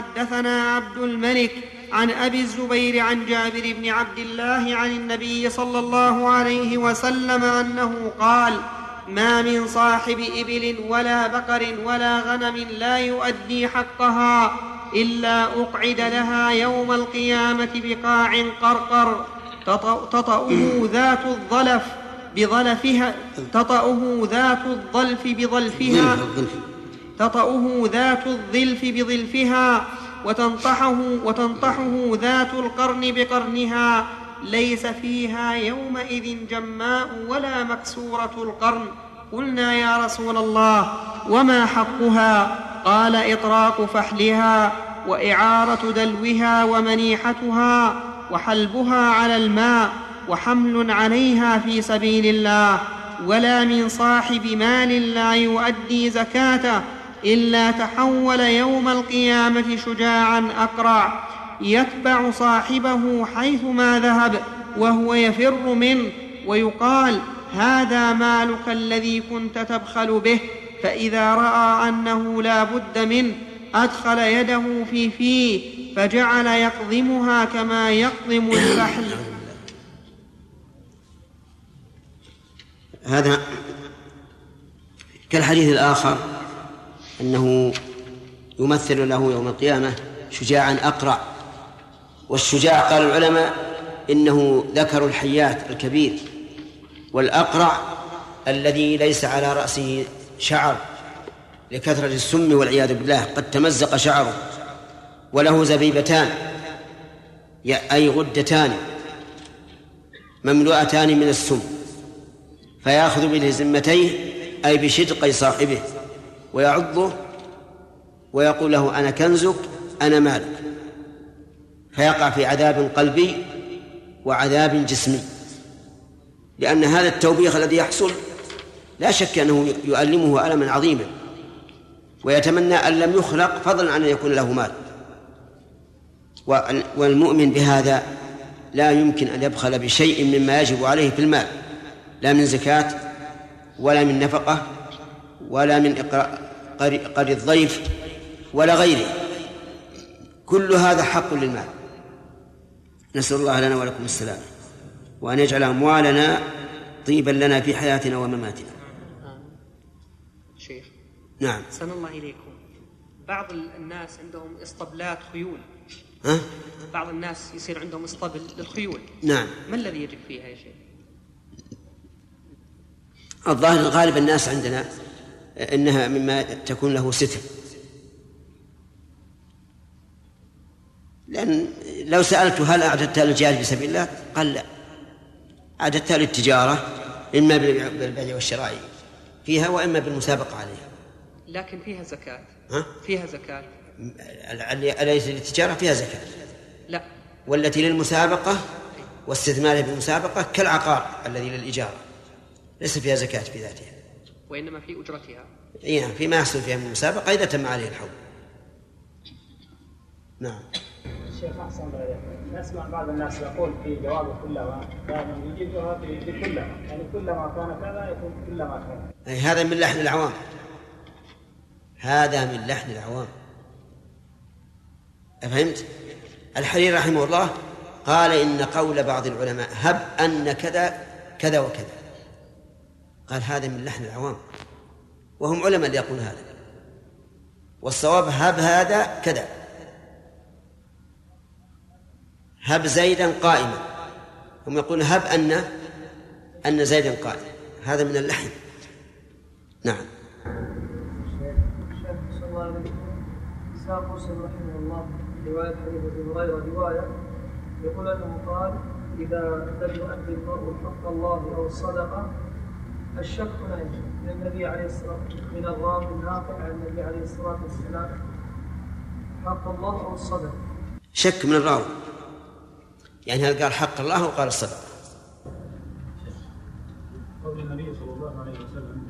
حدثنا عبد الملك عن أبي الزبير عن جابر بن عبد الله عن النبي صلى الله عليه وسلم أنه قال ما من صاحب إبل ولا بقر ولا غنم لا يؤدي حقها إلا أقعد لها يوم القيامة بقاع قرقر. تطأه ذات الظلف بظلفها تطأه ذات الظلف بظلفها. تطأه ذات الظلف بظلفها وتنطحه وتنطحه ذات القرن بقرنها. ليس فيها يومئذ جماء ولا مكسورة القرن. قلنا يا رسول الله وما حقها؟ قال إطراق فحلها وإعارة دلوها ومنيحتها وحلبها على الماء وحمل عليها في سبيل الله. ولا من صاحب مال لا يؤدي زكاته إلا تحول يوم القيامة شجاعا أقرع يتبع صاحبه حيثما ذهب وهو يفر منه ويقال هذا مالك الذي كنت تبخل به. فإذا رأى أنه لا بد منه أدخل يده في فيه فجعل يقضمها كما يقضم الفحل هذا كالحديث الآخر أنه يمثل له يوم القيامة شجاعا أقرع والشجاع قال العلماء إنه ذكر الحيات الكبير والأقرع الذي ليس على رأسه شعر لكثرة السم والعياذ بالله قد تمزق شعره وله زبيبتان أي غدتان مملوءتان من السم فيأخذ بلزمتيه أي بشدقي صاحبه. ويعضه ويقول له أنا كنزك أنا مالك. فيقع في عذاب قلبي وعذاب جسمي. لأن هذا التوبيخ الذي يحصل لا شك أنه يؤلمه ألما عظيما ويتمنى أن لم يخلق فضلا عن أن يكون له مال. والمؤمن بهذا لا يمكن أن يبخل بشيء مما يجب عليه في المال لا من زكاة ولا من نفقة ولا من قري الضيف ولا غيره. كل هذا حق للمال. نسأل الله لنا ولكم السلامة وأن يجعل أموالنا طيبا لنا في حياتنا ومماتنا. شيخ نعم. سن الله إليكم. بعض الناس عندهم اسطبلات خيول. ها؟ بعض الناس يصير عندهم اسطبل للخيول. نعم. ما الذي يجب فيها يا شيخ؟ الظاهر غالب الناس عندنا إنها مما تكون له ستر. لأن لو سالته هل اعددتها للجهاد في سبيل الله؟ قال لا. أعددتها للتجارة إما بالبيع والشراء فيها وإما بالمسابقة عليها. لكن فيها زكاة. ها؟ فيها زكاة. أليس للتجارة فيها زكاة. لا. والتي للمسابقة واستثمارها بالمسابقة كالعقار الذي للإجارة ليس فيها زكاة في ذاتها. وإنما في أجرتها. أي نعم فيما يحصل فيها من المسابقة إذا تم عليه الحول نعم. الشيخ أحسن نسمع بعض الناس يقول في جواب كلما يعني يجيبها بكلما يعني كلما كان كذا يكون كلما كان. أي هذا من لحن العوام. هذا من لحن العوام. أفهمت؟ الحريري رحمه الله قال إن قول بعض العلماء هب أن كذا كذا وكذا. قال هذا من لحن العوام. وهم علماء اللي يقول هذا. والصواب هب هذا كذا. هب زيدا قائما. هم يقولون هب أن أن زيدا قائم. هذا من اللحن. نعم. الشيخ صلى الله عليه وسلم. مسلم رحمه الله رواية حديث أبي هريرة رواية يقول أنه قال إذا لم يؤدي المرء حق الله أو الصدقة الشك هنا من النبي عليه الصلاة من الراوي الناقل عن النبي عليه الصلاة والسلام. حق الله أو الصدقة شك من الراوي. يعني هل قال حق الله أو قال الصدقة قول النبي صلى الله عليه وسلم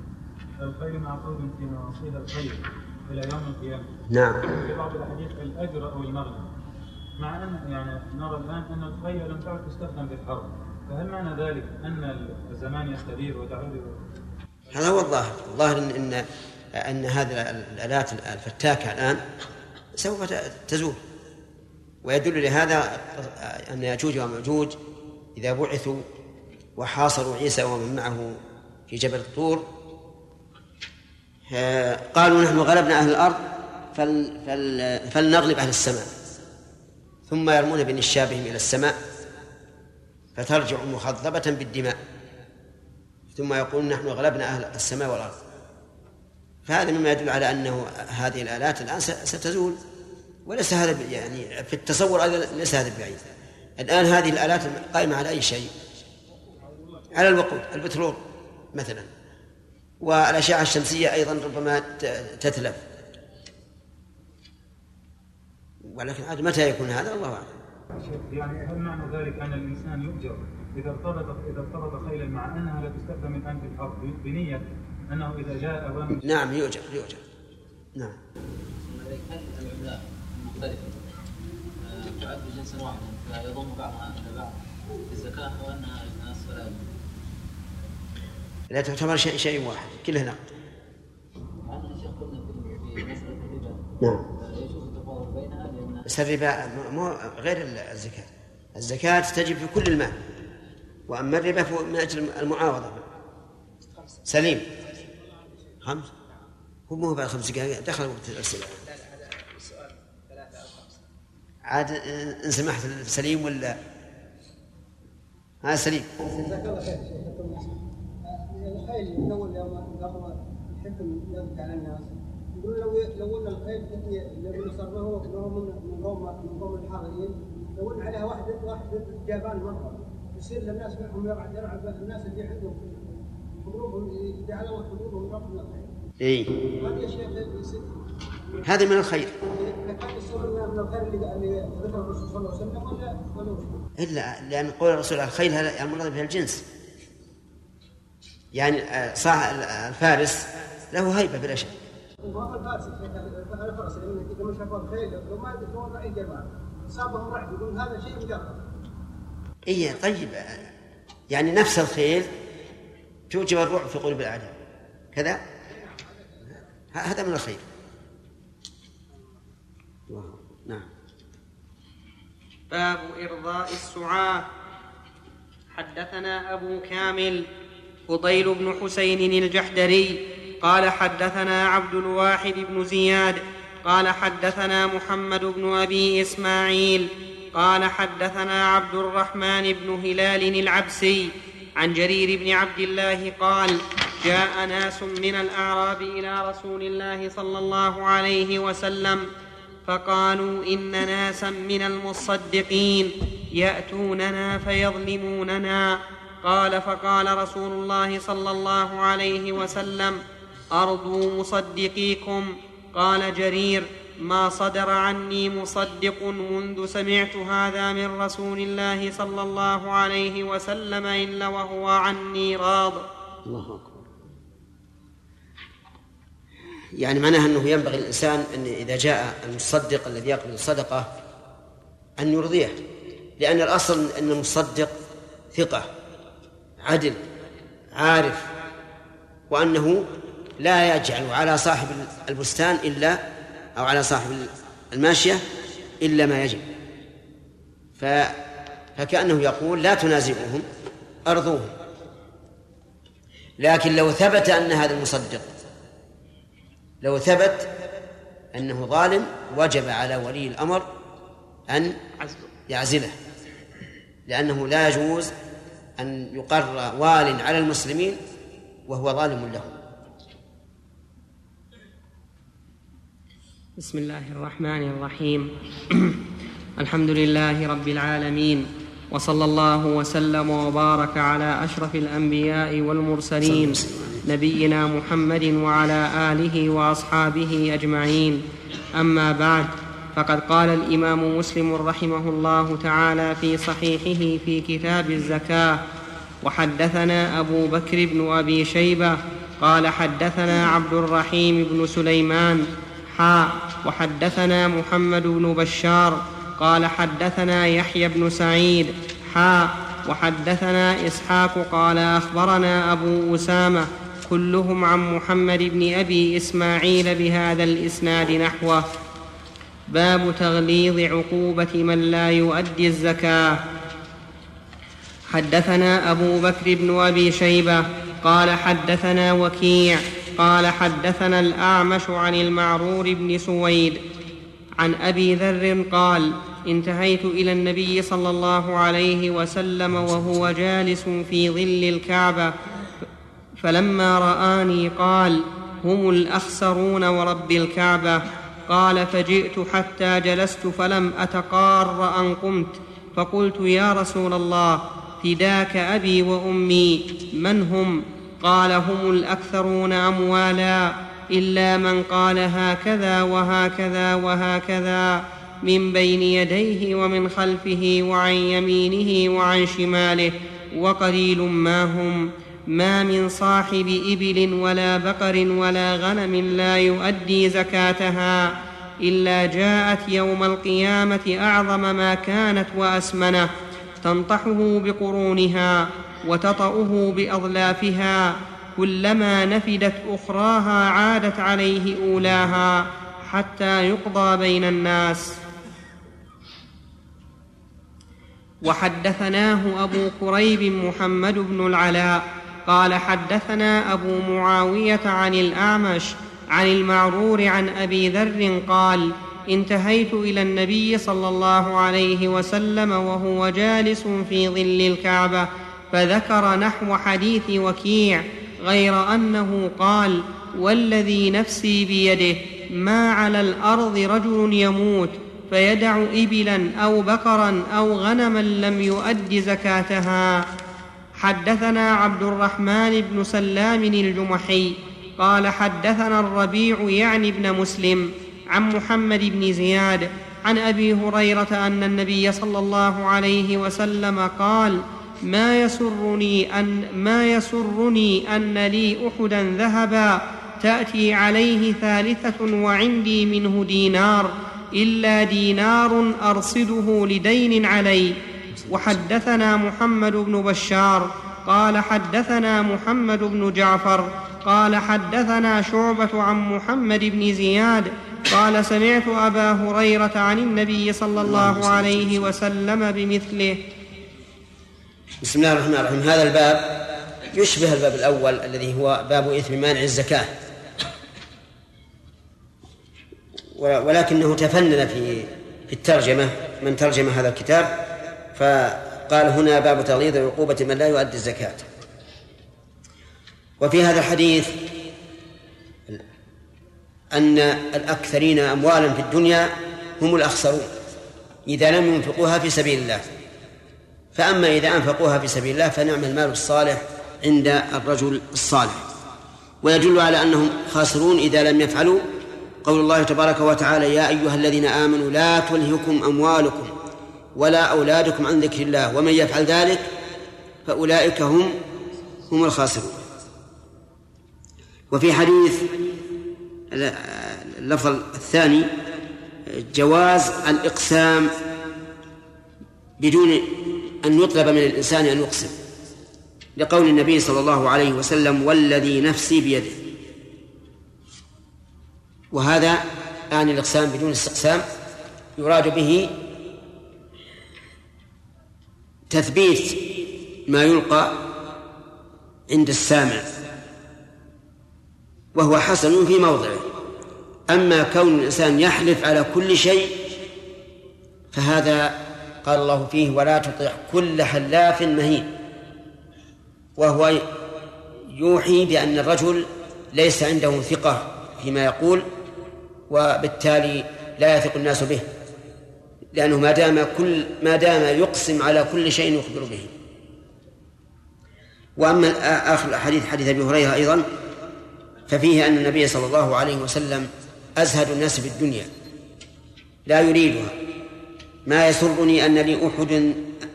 الخير معقود في نواصيها الخير إلى يوم القيامة. نعم. في بعض الأحاديث الأجر أو المغنم. مع أن يعني نرى الآن أن الخير لم تعد تستخدم في الحرب. فهل معنى ذلك أن الزمان يستدير وتعود هذا هو الظاهر. الظاهر ان ان, أن هذه الآلات الفتاكة الآن سوف تزول. ويدل لهذا أن يأجوج ومأجوج إذا بعثوا وحاصروا عيسى ومن معه في جبل الطور. آه، قالوا نحن غلبنا أهل الأرض فل فل فلنغلب أهل السماء. ثم يرمون بنشابهم إلى السماء. فترجع مخضبة بالدماء. ثم يقول نحن غلبنا أهل السماء والأرض. فهذا مما يدل على أنه هذه الآلات الآن ستزول. وليس هذا يعني في التصور ليس هذا بعيد. الآن هذه الآلات قائمة على أي شيء؟ على الوقود البترول مثلا. والأشعة الشمسية أيضا ربما تتلف. ولكن عاد متى يكون هذا؟ الله أعلم. يعني هل معنى ذلك أن الإنسان يؤجر إذا ارتبط إذا ارتبط خيلا مع أنها لا تستخدم الآن في الحرب بنية أنه إذا جاء أوامر نعم يؤجر يؤجر. نعم. هل العملات المختلفة آه، تعد جنسا واحدا فيضم بعضها إلى بعض في أو أنها أجناس ولا لا تعتبر شيء شيء واحد كلها نقد نعم. بس الربا مو غير الزكاة. الزكاة تجب في كل المال. وأما الربا فهو من أجل المعاوضة. سليم. خمس؟ هو مو بعد خمس دقائق. دخل وقت الأسئلة عاد إن سمحت سليم ولا؟ ها سليم. جزاك الله خير الخيل من أول يوم الحكم يضحك على الناس لو لو أن الخيل الذي صرفه من من قوم من قوم الحاضرين لو أن عليها واحد واحد جابان مرة يصير للناس منهم يلعب الناس اللي عندهم. يجعلوا حضورهم رفض من الخير. إي. هذا من الخير. كان يصير من الخير اللي الله إلا لأن قول الرسول الخيل هذا المراد به الجنس يعني آه، صاح الفارس له هيبة بلا شك. اي طيب. يعني نفس الخيل توجب الرعب في قلوب الأعداء. كذا؟ هذا من الخير. نعم. باب إرضاء السعاة. حدثنا أبو كامل فضيل بن حسين الجحدري. قال حدثنا عبد الواحد بن زياد قال حدثنا محمد بن أبي إسماعيل قال حدثنا عبد الرحمن بن هلال العبسي عن جرير بن عبد الله قال جاء ناس من الأعراب إلى رسول الله صلى الله عليه وسلم فقالوا إن ناسا من المصدقين يأتوننا فيظلموننا. قال فقال رسول الله صلى الله عليه وسلم ارضوا مصدقيكم. قال جرير ما صدر عني مصدق منذ سمعت هذا من رسول الله صلى الله عليه وسلم إلا وهو عني راض. الله أكبر. يعني معناها أنه ينبغي الإنسان أن إذا جاء المصدق الذي يقبل الصدقة أن يرضيه لأن الأصل أن المصدق ثقة عدل عارف وأنه لا يجعل على صاحب البستان إلا أو على صاحب الماشية إلا ما يجب. ف فكأنه يقول لا تنازعوهم أرضوهم. لكن لو ثبت أن هذا المصدق لو ثبت أنه ظالم وجب على ولي الأمر أن يعزله. لأنه لا يجوز أن يقر وال على المسلمين وهو ظالم له بسم الله الرحمن الرحيم. الحمد لله رب العالمين وصلى الله وسلم وبارك على أشرف الأنبياء والمرسلين نبينا محمد وعلى آله وأصحابه أجمعين. أما بعد فقد قال الإمام مسلم رحمه الله تعالى في صحيحه في كتاب الزكاة وحدثنا أبو بكر بن أبي شيبة قال حدثنا عبد الرحيم بن سليمان وحدثنا محمد بن بشار قال حدثنا يحيى بن سعيد حاء وحدثنا إسحاق قال أخبرنا أبو أسامة كلهم عن محمد بن أبي إسماعيل بهذا الإسناد نحوه. باب تغليظ عقوبة من لا يؤدي الزكاة. حدثنا أبو بكر بن أبي شيبة قال حدثنا وكيع قال حدثنا الأعمش عن المعرور بن سويد عن أبي ذر قال انتهيت إلى النبي صلى الله عليه وسلم وهو جالس في ظل الكعبة فلما رآني قال هم الأخسرون ورب الكعبة. قال فجئت حتى جلست فلم أتقار أن قمت فقلت يا رسول الله فداك أبي وأمي من هم؟ قال هم الأكثرون أموالا إلا من قال هكذا وهكذا وهكذا من بين يديه ومن خلفه وعن يمينه وعن شماله وقليل ما هم ما من صاحب إبل ولا بقر ولا غنم لا يؤدي زكاتها إلا جاءت يوم القيامة أعظم ما كانت وأسمنه تنطحه بقرونها وتطاه بأظلافها كلما نفدت أخراها عادت عليه أولاها حتى يقضى بين الناس. وحدثناه أبو كريب محمد بن العلاء قال حدثنا أبو معاوية عن الأعمش عن المعرور عن أبي ذر قال انتهيت إلى النبي صلى الله عليه وسلم وهو جالس في ظل الكعبة فذكر نحو حديث وكيع غير أنه قال والذي نفسي بيده ما على الأرض رجل يموت فيدع إبلا أو بقرا أو غنما لم يؤد زكاتها. حدثنا عبد الرحمن بن سلام الجمحي قال حدثنا الربيع يعني ابن مسلم عن محمد بن زياد عن أبي هريرة أن النبي صلى الله عليه وسلم قال ما يسرني ان ما يسرني أن لي أحدا ذهبا. تأتي عليه ثالثة وعندي منه دينار. إلا دينار أرصده لدين علي. وحدثنا محمد بن بشار. قال حدثنا محمد بن جعفر. قال حدثنا شعبة عن محمد بن زياد. قال سمعت أبا هريرة عن النبي صلى الله عليه وسلم بمثله. بسم الله الرحمن الرحيم. هذا الباب يشبه الباب الأول الذي هو باب إثم مانع الزكاة. ولكنه تفنن في في الترجمة من ترجم هذا الكتاب فقال هنا باب تغليظ عقوبة من لا يؤدي الزكاة. وفي هذا الحديث أن الأكثرين أموالا في الدنيا هم الأخسرون إذا لم ينفقوها في سبيل الله. فأما إذا أنفقوها في سبيل الله فنعم المال الصالح عند الرجل الصالح. ويدل على أنهم خاسرون إذا لم يفعلوا قول الله تبارك وتعالى يا أيها الذين آمنوا لا تلهكم أموالكم ولا أولادكم عن ذكر الله ومن يفعل ذلك فأولئك هم هم الخاسرون. وفي حديث اللفظ الثاني جواز الإقسام بدون أن يطلب من الإنسان أن يقسم. لقول النبي صلى الله عليه وسلم والذي نفسي بيده. وهذا يعني الإقسام بدون استقسام يراد به تثبيت ما يلقى عند السامع وهو حسن في موضعه. أما كون الإنسان يحلف على كل شيء فهذا قال الله فيه ولا تطع كل حلاف مهين. وهو يوحي بأن الرجل ليس عنده ثقة فيما يقول وبالتالي لا يثق الناس به لأنه ما دام كل ما دام يقسم على كل شيء يخبر به. وأما آخر الحديث حديث أبي هريرة أيضا ففيه أن النبي صلى الله عليه وسلم أزهد الناس في الدنيا لا يريدها. ما يسرني أن لي أحد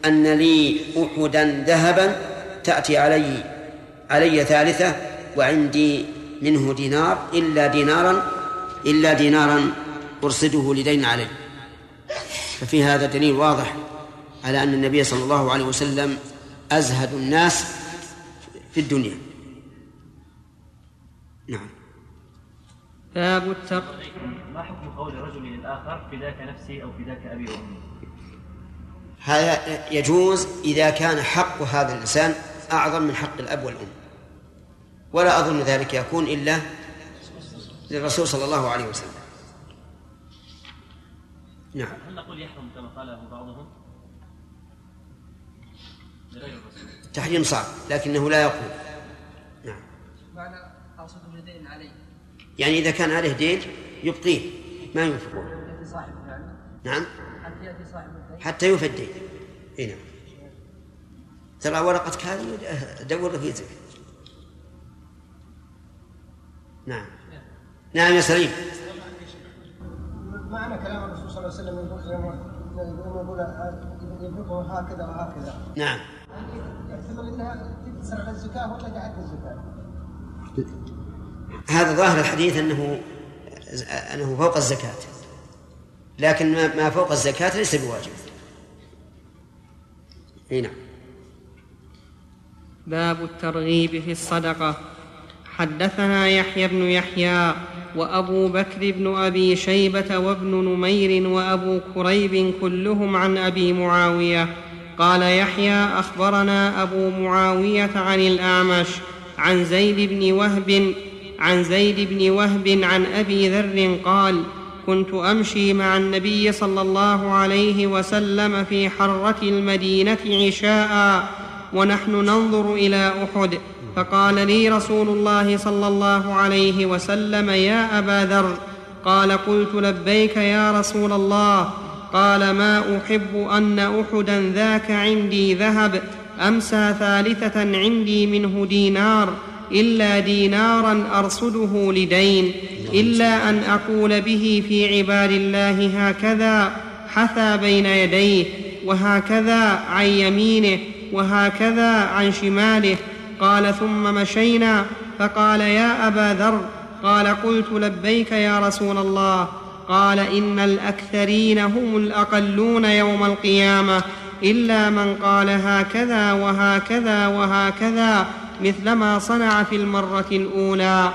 أن لي أحدا ذهبا تأتي علي علي ثالثة وعندي منه دينار إلا دينارا إلا دينارا أرصده لدين علي. ففي هذا دليل واضح على أن النبي صلى الله عليه وسلم أزهد الناس في الدنيا. نعم. باب التق ما حكم قول رجل للآخر فداك نفسي أو فداك أبي وأمي؟ هذا يجوز إذا كان حق هذا الإنسان أعظم من حق الأب والأم. ولا أظن ذلك يكون إلا للرسول صلى الله عليه وسلم. نعم. هل نقول يحرم كما قاله بعضهم؟ تحريم صعب لكنه لا يقول. نعم. معنى أقصد اليدين علي يعني إذا كان عليه دين يبقيه ما ينفقه يأتي صاحبه يعني. نعم. حتى يأتي صاحب حتى يوفى الدين إي نعم. ترى ورقتك هذه دور في زكاة نعم. نعم يا سليم. معنى كلام الرسول صلى الله عليه وسلم يقول يقول يملكه هكذا وهكذا. نعم. يحتمل إنها تكسر على الزكاة ولا الزكاة؟ هذا ظاهر الحديث انه أنه فوق الزكاة. لكن ما ما فوق الزكاة ليس بواجب. إي نعم. باب الترغيب في الصدقة حدثنا يحيى بن يحيى وأبو بكر بن أبي شيبة وابن نمير وأبو كريب كلهم عن أبي معاوية قال يحيى أخبرنا أبو معاوية عن الأعمش عن زيد بن وهب عن زيد بن وهب عن أبي ذر قال كنت أمشي مع النبي صلى الله عليه وسلم في حرة المدينة عشاء ونحن ننظر إلى أحد. فقال لي رسول الله صلى الله عليه وسلم يا أبا ذر. قال قلت لبيك يا رسول الله. قال ما أحب أن أحدا ذاك عندي ذهب أمسى ثالثة عندي منه دينار إلا دينارا أرصده لدين. إلا أن أقول به في عباد الله هكذا حثى بين يديه وهكذا عن يمينه وهكذا عن شماله. قال ثم مشينا فقال يا أبا ذر. قال قلت لبيك يا رسول الله. قال إن الأكثرين هم الأقلون يوم القيامة إلا من قال هكذا وهكذا وهكذا مثل ما صنع في المرة الأولى.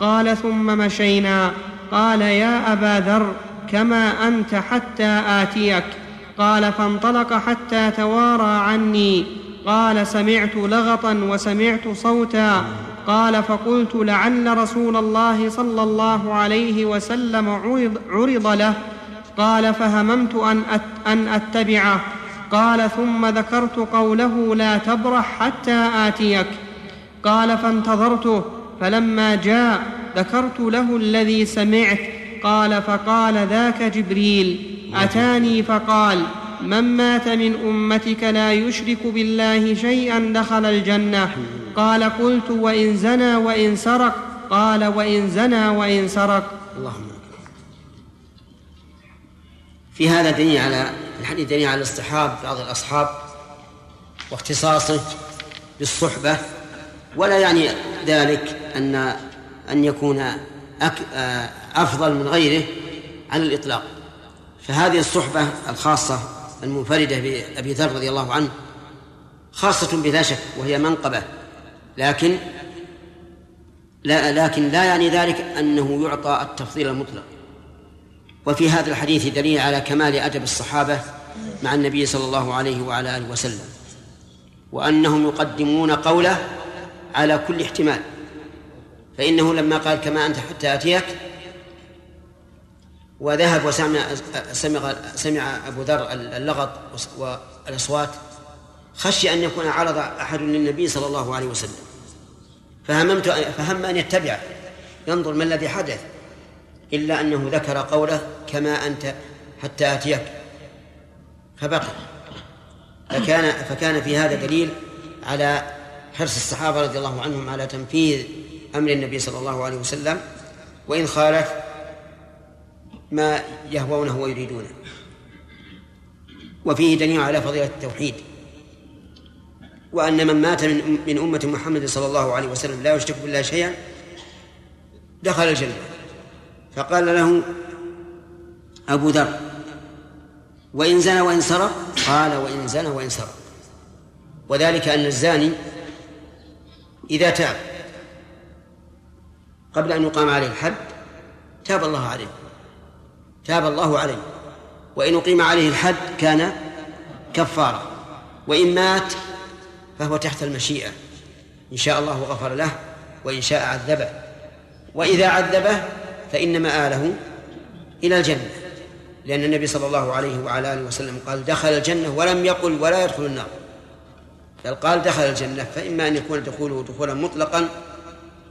قال ثم مشينا. قال يا أبا ذر كما أنت حتى آتيك. قال فانطلق حتى توارى عني. قال سمعت لغطا وسمعت صوتا. قال فقلت لعل رسول الله صلى الله عليه وسلم عرض, له. قال فهممت أن أتبعه. قال ثم ذكرت قوله لا تبرح حتى آتيك. قال فانتظرته. فلما جاء ذكرت له الذي سمعت قال فقال ذاك جبريل أتاني؟ فقال من مات من أمتك لا يشرك بالله شيئا دخل الجنة. قال قلت وإن زنى وإن سرق؟ قال وإن زنى وإن سرق. اللهم في هذا دليل على الحديث دليل على اصطحاب بعض الأصحاب واختصاصه بالصحبة ولا يعني ذلك أن أن يكون أفضل من غيره على الإطلاق. فهذه الصحبة الخاصة المنفردة بأبي ذر رضي الله عنه خاصة بلا شك وهي منقبة لكن لا لكن لا يعني ذلك أنه يعطى التفضيل المطلق. وفي هذا الحديث دليل على كمال أدب الصحابة مع النبي صلى الله عليه وعلى آله وسلم وأنهم يقدمون قوله على كل احتمال. فإنه لما قال كما أنت حتى أتيك وذهب وسمع سمع سمع أبو ذر اللغط والأصوات خشي أن يكون عرض أحد للنبي صلى الله عليه وسلم. فهممت فهم أن يتبعه ينظر ما الذي حدث إلا أنه ذكر قوله كما أنت حتى أتيك. فبقي. فكان فكان في هذا دليل على حرص الصحابة رضي الله عنهم على تنفيذ أمر النبي صلى الله عليه وسلم وإن خالف ما يهوونه ويريدونه. وفيه دليل على فضيلة التوحيد. وأن من مات من من أمة محمد صلى الله عليه وسلم لا يشرك بالله شيئا دخل الجنة. فقال له أبو ذر وإن زنى وإن سرق؟ قال وإن زنى وإن سرق. وذلك أن الزاني إذا تاب قبل أن يقام عليه الحد تاب الله عليه. تاب الله عليه. وإن أقيم عليه الحد كان كفارة وإن مات فهو تحت المشيئة. إن شاء الله غفر له وإن شاء عذبه. وإذا عذبه فإن مآله إلى الجنة. لأن النبي صلى الله عليه وعلى آله وسلم قال دخل الجنة ولم يقل ولا يدخل النار. بل قال دخل الجنة فإما أن يكون دخوله دخولا مطلقا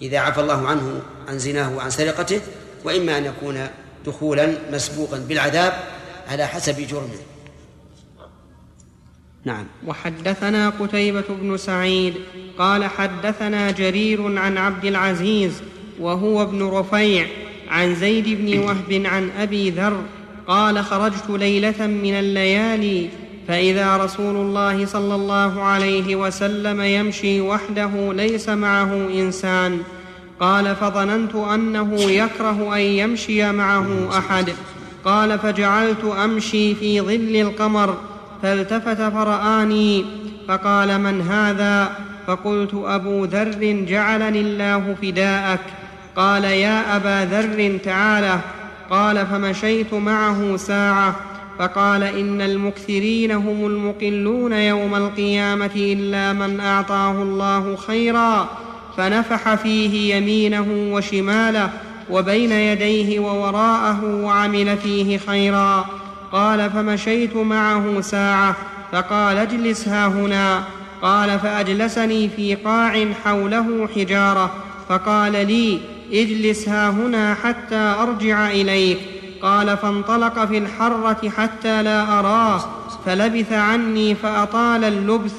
إذا عفى الله عنه عن زناه وعن سرقته وإما أن يكون دخولا مسبوقا بالعذاب على حسب جرمه. نعم. وحدثنا قتيبة بن سعيد قال حدثنا جرير عن عبد العزيز وهو ابن رفيع عن زيد بن وهب عن أبي ذر قال خرجت ليلة من الليالي فإذا رسول الله صلى الله عليه وسلم يمشي وحده ليس معه إنسان. قال فظننت أنه يكره أن يمشي معه أحد. قال فجعلت أمشي في ظل القمر. فالتفت فرآني فقال من هذا؟ فقلت أبو ذر جعلني الله فداءك. قال يا أبا ذر تعالى قال فمشيت معه ساعة فقال إن المكثرين هم المقلون يوم القيامة إلا من أعطاه الله خيرا فنفح فيه يمينه وشماله وبين يديه ووراءه وعمل فيه خيرا قال فمشيت معه ساعة فقال اجلس ها هنا قال فأجلسني في قاع حوله حجارة فقال لي اجلس ها هنا حتى أرجع إليك قال فانطلق في الحرة حتى لا أراه فلبث عني فأطال اللبث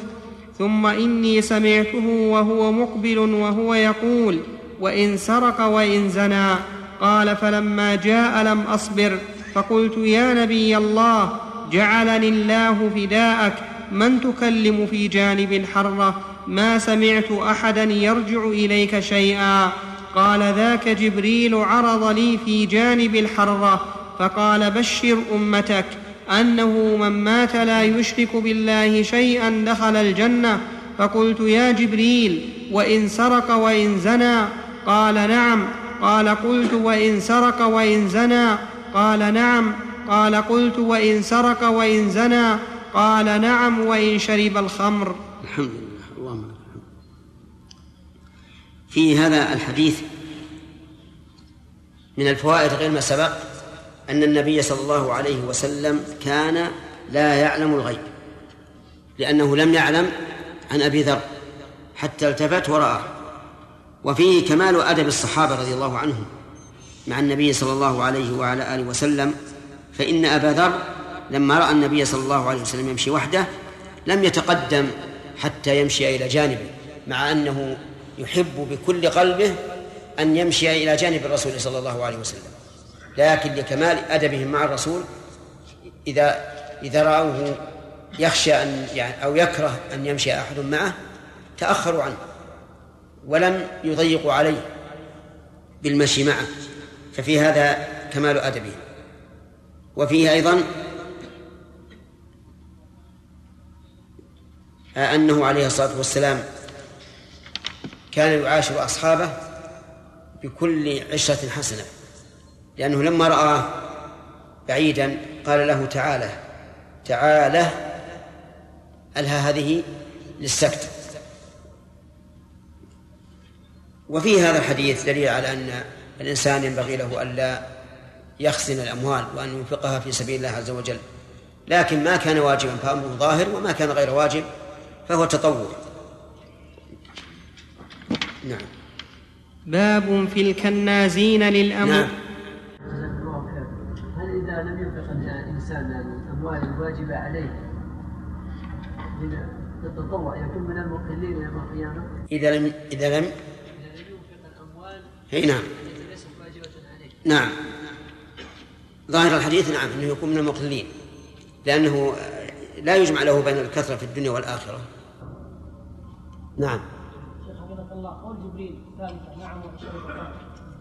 ثم إني سمعته وهو مقبل وهو يقول وإن سرق وإن زنى قال فلما جاء لم أصبر فقلت يا نبي الله جعلني الله فداءك من تكلم في جانب الحرة؟ ما سمعت أحدا يرجع إليك شيئا؟ قال ذاك جبريل عرض لي في جانب الحرة فقال بشر أمتك أنه من مات لا يشرك بالله شيئا دخل الجنة. فقلت يا جبريل وإن سرق وإن زنى؟ قال نعم. قال قلت وإن سرق وإن زنى؟ قال نعم. قال قلت وإن سرق وإن زنى؟ قال نعم. وإن شرب الخمر. الحمد لله. اللهم في هذا الحديث من الفوائد غير ما سبق أن النبي صلى الله عليه وسلم كان لا يعلم الغيب لأنه لم يعلم عن أبي ذر حتى التفت ورآه وفيه كمال أدب الصحابة رضي الله عنهم مع النبي صلى الله عليه وعلى آله وسلم فإن أبا ذر لما رأى النبي صلى الله عليه وسلم يمشي وحده لم يتقدم حتى يمشي إلى جانبه مع أنه يحب بكل قلبه أن يمشي إلى جانب الرسول صلى الله عليه وسلم. لكن لكمال أدبهم مع الرسول إذا إذا رأوه يخشى أن يعني أو يكره أن يمشي أحد معه تأخروا عنه ولم يضيقوا عليه بالمشي معه ففي هذا كمال أدبه وفيه أيضا أنه عليه الصلاة والسلام كان يعاشر أصحابه بكل عشرة حسنة لأنه لما رآه بعيدا قال له تعالى تعالى ألها هذه؟ للسكت. وفي هذا الحديث دليل على أن الإنسان ينبغي له ألا يخزن الأموال وأن ينفقها في سبيل الله عز وجل. لكن ما كان واجبا فأمره ظاهر وما كان غير واجب فهو تطوع. نعم. باب في الكنازين للأمر نعم. الواجبة عليه من التطوع يكون من المقلين يوم القيامة؟ إذا لم إذا لم إذا لم ينفق الأموال أي نعم. ليست واجبة عليه نعم. ظاهر الحديث نعم أنه يكون من المقلين لأنه لا يجمع له بين الكثرة في الدنيا والآخرة. نعم. شيخ حفظك الله قول جبريل ثالثة نعم وشرب الخمر.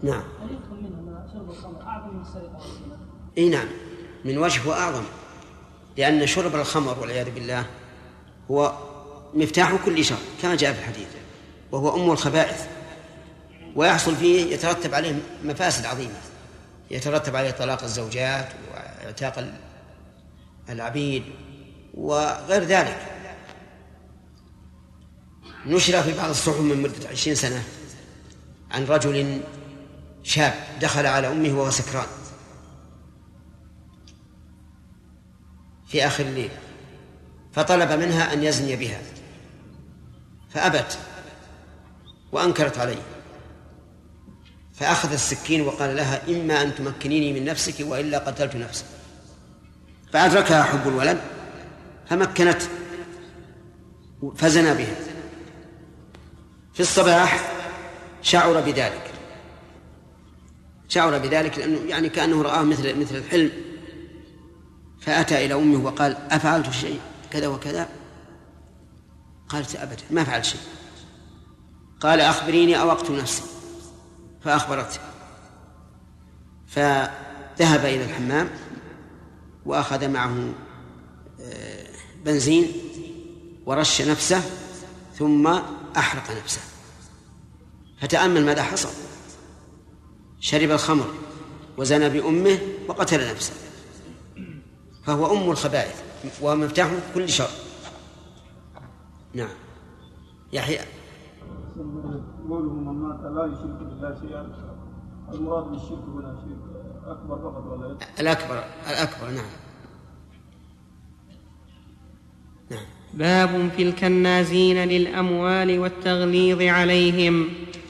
نعم. هل يدخل منه ان شرب الخمر أعظم من السرقة والزنا؟ اي نعم. من وجه واعظم لأن شرب الخمر والعياذ بالله هو مفتاح كل شر كما جاء في الحديث وهو أم الخبائث ويحصل فيه يترتب عليه مفاسد عظيمة يترتب عليه طلاق الزوجات واعتاق العبيد وغير ذلك. نشر في بعض الصحف من مدة عشرين سنة عن رجل شاب دخل على أمه وهو سكران. في آخر الليل فطلب منها أن يزني بها فأبت وأنكرت عليه فأخذ السكين وقال لها إما أن تمكنيني من نفسك وإلا قتلت نفسك. فأدركها حب الولد فمكنت فزنى بها. في الصباح شعر بذلك شعر بذلك لأنه يعني كأنه رآه مثل مثل الحلم. فأتى إلى أمه وقال أفعلت شيء؟ كذا وكذا. قالت أبدا ما فعلت شيء. قال أخبريني أو أقتل نفسي. فأخبرته. فذهب إلى الحمام وأخذ معه آه، بنزين ورش نفسه ثم أحرق نفسه. فتأمل ماذا حصل. شرب الخمر وزنى بأمه وقتل نفسه. فهو أم الخبائث ومفتاح كل شر. نعم. يحيى. قوله من مات لا يشرك بالله شيئا المراد بالشرك هنا شرك اكبر فقط ولا الأكبر الأكبر نعم. نعم. باب في الكنازين للأموال والتغليظ عليهم.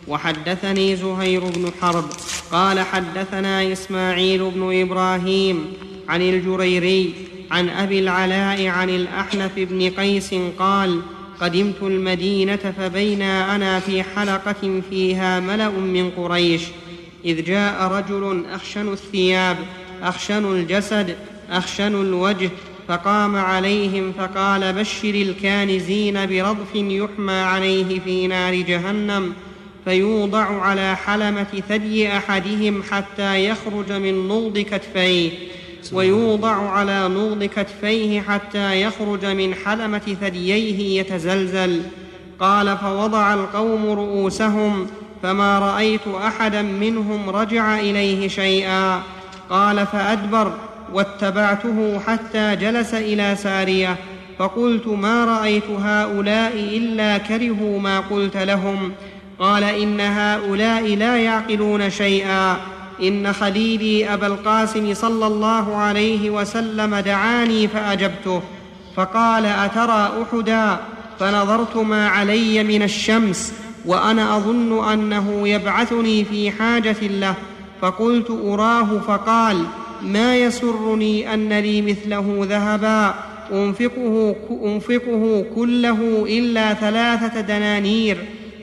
وحدثني زهير بن حرب قال حدثنا إسماعيل بن إبراهيم عن الجريري عن أبي العلاء عن الأحنف بن قيس قال قدمت المدينة فبينا أنا في حلقة فيها ملأ من قريش إذ جاء رجل أخشن الثياب أخشن الجسد أخشن الوجه فقام عليهم فقال بشر الكانزين برضف يحمى عليه في نار جهنم فيوضع على حلمة ثدي أحدهم حتى يخرج من نض كتفيه. ويوضع على نوض كتفيه حتى يخرج من حلمة ثدييه يتزلزل. قال فوضع القوم رؤوسهم فما رأيت أحدا منهم رجع إليه شيئا. قال فأدبر واتبعته حتى جلس إلى سارية. فقلت ما رأيت هؤلاء إلا كرهوا ما قلت لهم. قال إن هؤلاء لا يعقلون شيئا. إن خليلي أبا القاسم صلى الله عليه وسلم دعاني فأجبته فقال أترى أحدا؟ فنظرت ما علي من الشمس وأنا أظن أنه يبعثني في حاجة له فقلت أراه فقال ما يسرني أن لي مثله ذهبا؟ أنفقه, أنفقه كله إلا ثلاثة دنانير.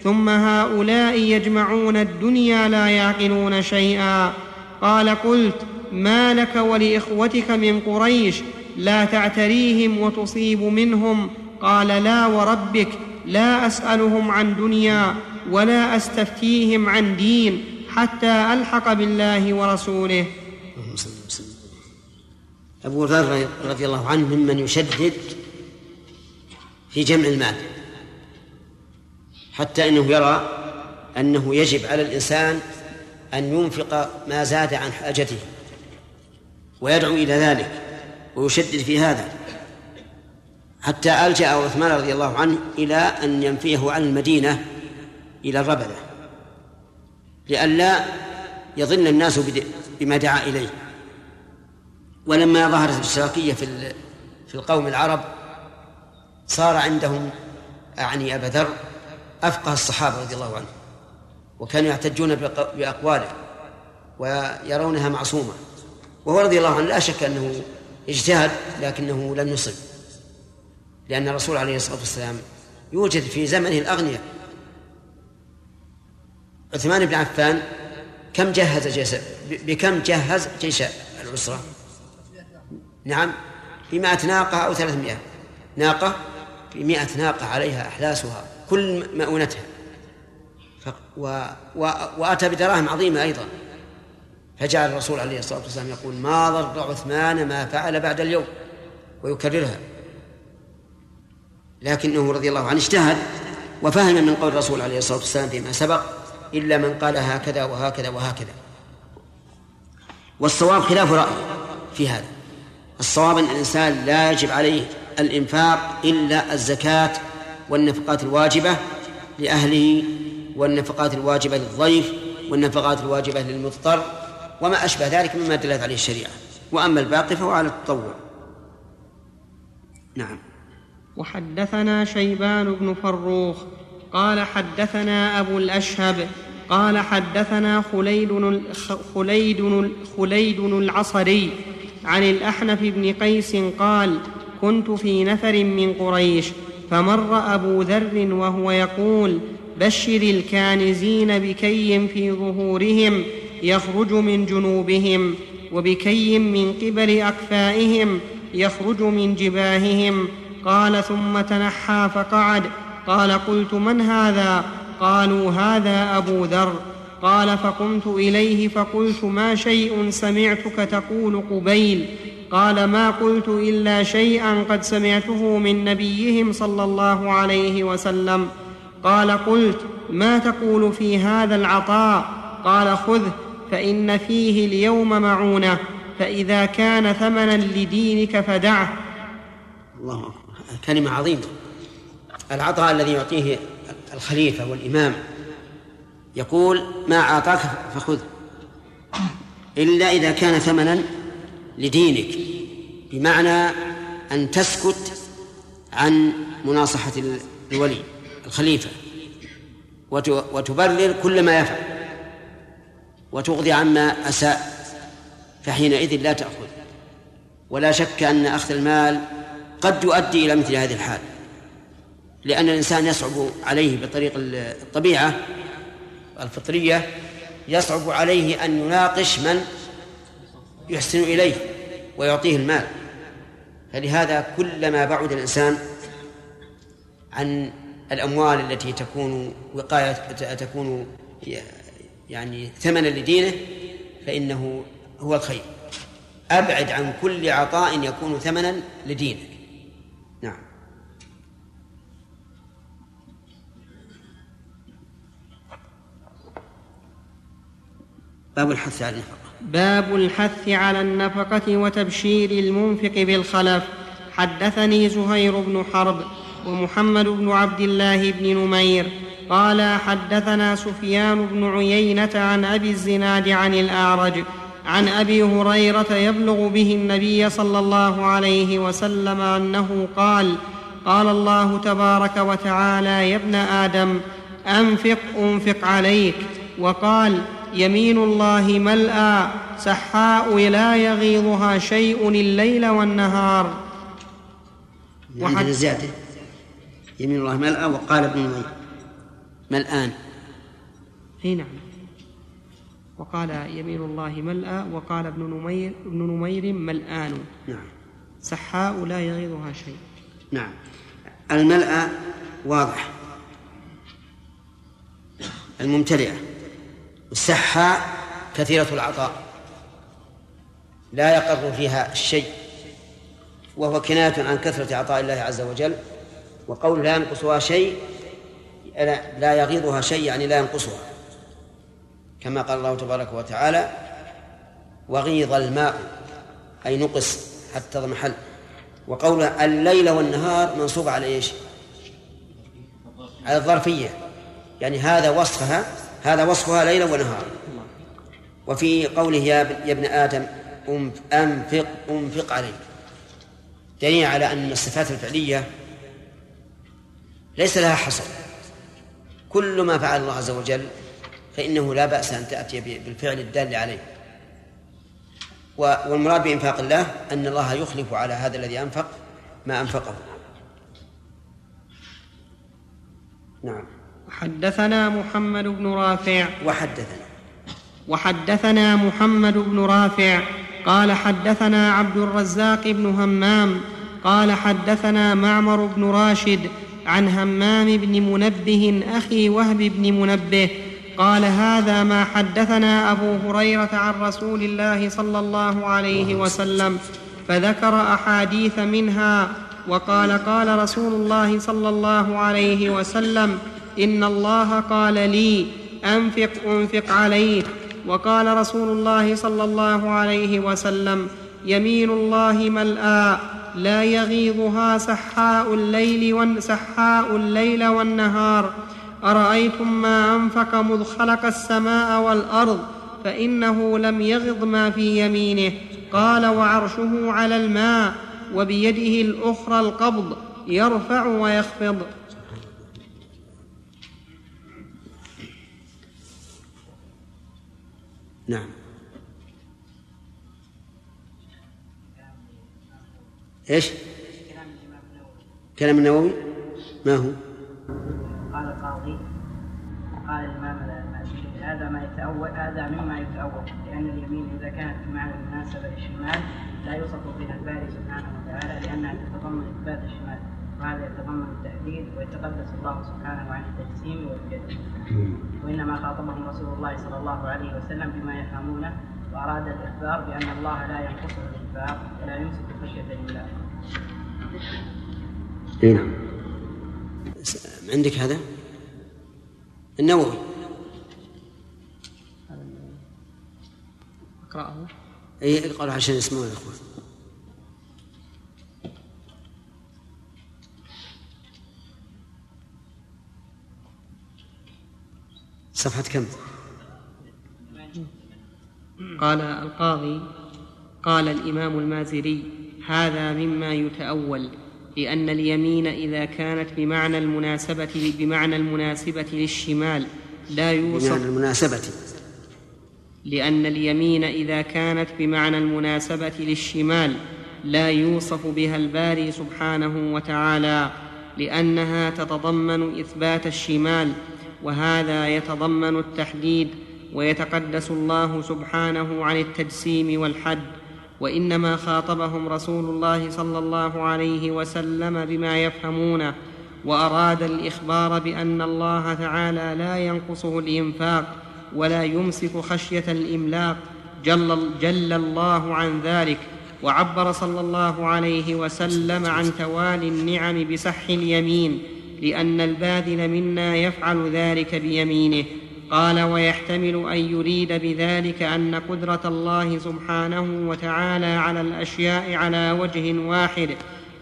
ثم هؤلاء يجمعون الدنيا لا يعقلون شيئا. قال قلت ما لك ولإخوتك من قريش؟ لا تعتريهم وتصيب منهم. قال لا وربك لا أسألهم عن دنيا ولا أستفتيهم عن دين حتى ألحق بالله ورسوله. أبو ذر رضي الله عنه ممن يشدد في جمع المال. حتى إنه يرى أنه يجب على الإنسان أن ينفق ما زاد عن حاجته ويدعو إلى ذلك ويشدد في هذا. حتى ألجأ عثمان رضي الله عنه إلى أن ينفيه عن المدينة إلى الربذة لئلا يظن الناس بما دعا إليه. ولما ظهرت الاشتراكية في في القوم العرب صار عندهم أعني أبا ذر أفقه الصحابة رضي الله عنهم وكانوا يحتجون بأقواله ويرونها معصومة. وهو رضي الله عنه لا شك أنه اجتهد لكنه لم يصب. لأن الرسول عليه الصلاة والسلام يوجد في زمنه الأغنياء. عثمان بن عفان كم جهز جيش بكم جهز جيش العسرة؟ نعم بمائة ناقة أو ثلاثمائة ناقة بمائة ناقة عليها أحلاسها. كل مؤونتها. و... و... وأتى بدراهم عظيمة أيضا. فجعل الرسول عليه الصلاة والسلام يقول ما ضر عثمان ما فعل بعد اليوم. ويكررها. لكنه رضي الله عنه اجتهد وفهم من قول الرسول عليه الصلاة والسلام فيما سبق إلا من قال هكذا وهكذا وهكذا. والصواب خلاف رأيه في هذا. الصواب أن الإنسان لا يجب عليه الإنفاق إلا الزكاة والنفقات الواجبة لأهله والنفقات الواجبة للضيف والنفقات الواجبة للمضطر وما أشبه ذلك مما دلت عليه الشريعة. وأما الباقي فهو على التطوع. نعم. وحدثنا شيبان بن فروخ قال حدثنا أبو الأشهب قال حدثنا خليد خليد خليد العصري عن الأحنف بن قيس قال كنت في نفر من قريش فمر أبو ذر وهو يقول بشر الكانزين بكي في ظهورهم يخرج من جنوبهم وبكي من قبل أكفائهم يخرج من جباههم قال ثم تنحى فقعد قال قلت من هذا؟ قالوا هذا أبو ذر قال فقمت إليه فقلت ما شيء سمعتك تقول قبيل قال ما قلت إلا شيئا قد سمعته من نبيهم صلى الله عليه وسلم. قال قلت ما تقول في هذا العطاء؟ قال خذه فإن فيه اليوم معونة فإذا كان ثمنا لدينك فدعه. الله أكبر. كلمة عظيمة. العطاء الذي يعطيه الخليفة والإمام يقول ما أعطاك فخذ إلا إذا كان ثمنا لدينك بمعنى أن تسكت عن مناصحة الولي الخليفة وتبرر كل ما يفعل وتغضي عما أساء فحينئذ لا تأخذ. ولا شك أن أخذ المال قد يؤدي إلى مثل هذه الحال لأن الإنسان يصعب عليه بطريق الطبيعة الفطرية يصعب عليه أن يناقش من يحسن إليه ويعطيه المال. فلهذا كلما بعد الإنسان عن الأموال التي تكون وقاية تكون يعني ثمنا لدينه فإنه هو الخير. أبعد عن كل عطاء يكون ثمنا لدينك. نعم. باب الحث على النفقة. باب الحث على النفقة وتبشير المنفق بالخلف. حدثني زهير بن حرب ومحمد بن عبد الله بن نمير. قال حدثنا سفيان بن عيينة عن أبي الزناد عن الأعرج عن أبي هريرة يبلغ به النبي صلى الله عليه وسلم أنه قال قال الله تبارك وتعالى يا ابن آدم أنفق أنفق عليك. وقال يمين الله ملأى سحاء لا يغيضها شيء الليل والنهار. وحد زيادة. يمين الله ملأى وقال ابن نمير ملآن إي نعم. وقال يمين الله ملأى وقال ابن نمير ابن نمير ملآن. نعم. سحاء لا يغيضها شيء. نعم. الملأى واضح. الممتلئة. السحاء كثيرة العطاء. لا يقر فيها الشيء. وهو كناية عن كثرة عطاء الله عز وجل. وقول لا ينقصها شيء لا يغيضها شيء يعني لا ينقصها. كما قال الله تبارك وتعالى وغيض الماء. أي نقص حتى اضمحل وقوله الليل والنهار منصوب على إيش؟ على الظرفية. يعني هذا وصفها هذا وصفها ليلا ونهارا. وفي قوله يا ابن آدم أنفق أنفق عليك دليل على أن الصفات الفعلية ليس لها حصر. كل ما فعل الله عز وجل فإنه لا بأس أن تأتي بالفعل الدال عليه. والمراد بإنفاق الله أن الله يخلف على هذا الذي أنفق ما أنفقه. نعم. حدثنا محمد بن رافع. وحدثنا. وحدثنا محمد بن رافع. قال حدثنا عبد الرزاق بن همام. قال حدثنا معمر بن راشد عن همام بن منبه أخي وهب بن منبه. قال هذا ما حدثنا أبو هريرة عن رسول الله صلى الله عليه وسلم فذكر أحاديث منها. وقال قال رسول الله صلى الله عليه وسلم إن الله قال لي أنفق أنفق عليك. وقال رسول الله صلى الله عليه وسلم يمين الله ملآ لا يغيضها سحاء الليل سحاء الليل والنهار. أرأيتم ما أنفق مذ خلق السماء والأرض فإنه لم يغض ما في يمينه. قال وعرشه على الماء وبيده الأخرى القبض يرفع ويخفض. نعم إيش؟ كلام النووي ما هو؟ قال القاضي قال الإمام هذا ما يتأول هذا مما يتأول لأن اليمين إذا كانت بمعنى المناسبة للشمال لا يوصف بها الباري سبحانه وتعالى لأنها تتضمن إثبات الشمال وهذا يتضمن التحديد ويتقدس الله سبحانه عن التجسيم والجد. وإنما خاطبهم رسول الله صلى الله عليه وسلم بما يفهمونه وأراد الإخبار بأن الله لا ينقصه الإنفاق ولا يمسك خشية الإملاق. نعم. عندك هذا؟ النووي. أقرأه. اي اقرأ عشان يسمعون الاخوان صفحة كم؟ قال القاضي قال الإمام المازري هذا مما يتأول لأن اليمين إذا كانت بمعنى المناسبة بمعنى المناسبة للشمال لا يوصف بمعنى المناسبة لأن اليمين إذا كانت بمعنى المناسبة للشمال لا يوصف بها الباري سبحانه وتعالى لأنها تتضمن إثبات الشمال وهذا يتضمن التحديد ويتقدس الله سبحانه عن التجسيم والحد وإنما خاطبهم رسول الله صلى الله عليه وسلم بما يفهمونه وأراد الإخبار بأن الله تعالى لا ينقصه الإنفاق ولا يمسك خشية الإملاق جل, جل الله عن ذلك وعبر صلى الله عليه وسلم عن توالي النعم بسح اليمين لأن الباذل منا يفعل ذلك بيمينه. قال ويحتمل أن يريد بذلك أن قدرة الله سبحانه وتعالى على الأشياء على وجه واحد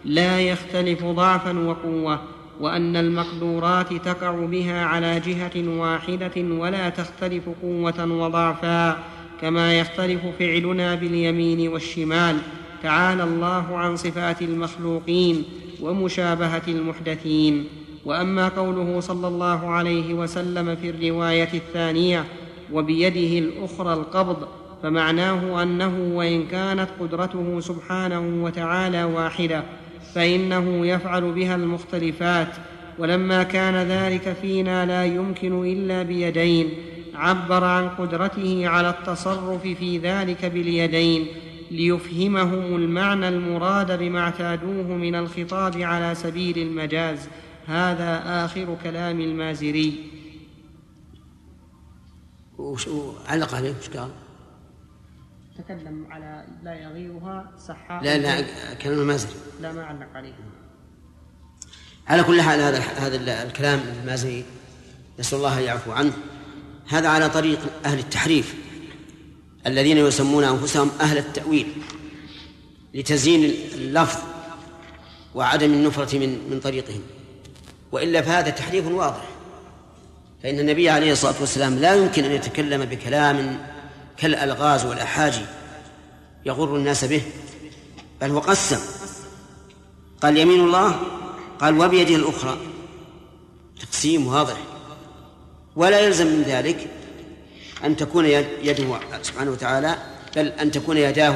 لا يختلف ضعفا وقوة وأن المقدورات تقع بها على جهة واحدة ولا تختلف قوة وضعفا كما يختلف فعلنا باليمين والشمال. تعالى الله عن صفات المخلوقين ومشابهة المحدثين. وأما قوله صلى الله عليه وسلم في الرواية الثانية وبيده الأخرى القبض فمعناه أنه وإن كانت قدرته سبحانه وتعالى واحدة فإنه يفعل بها المختلفات ولما كان ذلك فينا لا يمكن إلا بيدين عبر عن قدرته على التصرف في ذلك باليدين ليفهمهم المعنى المراد بما اعتادوه من الخطاب على سبيل المجاز. هذا آخر كلام المازري. وش علق عليه وش قال؟ تكلم على لا يغيرها سحاء لا لا كلام المازري. لا ما علق عليه. على كل حال هذا هذا الكلام المازري نسأل الله أن يعفو عنه. هذا على طريق أهل التحريف الذين يسمون أنفسهم أهل التأويل لتزيين اللفظ وعدم النفرة من من طريقهم. وإلا فهذا تحريف واضح. فإن النبي عليه الصلاة والسلام لا يمكن أن يتكلم بكلام كالألغاز والأحاجي يغر الناس به بل هو قسم. قال يمين الله قال وبيده الأخرى. تقسيم واضح. ولا يلزم من ذلك أن تكون يده سبحانه وتعالى بل أن تكون يداه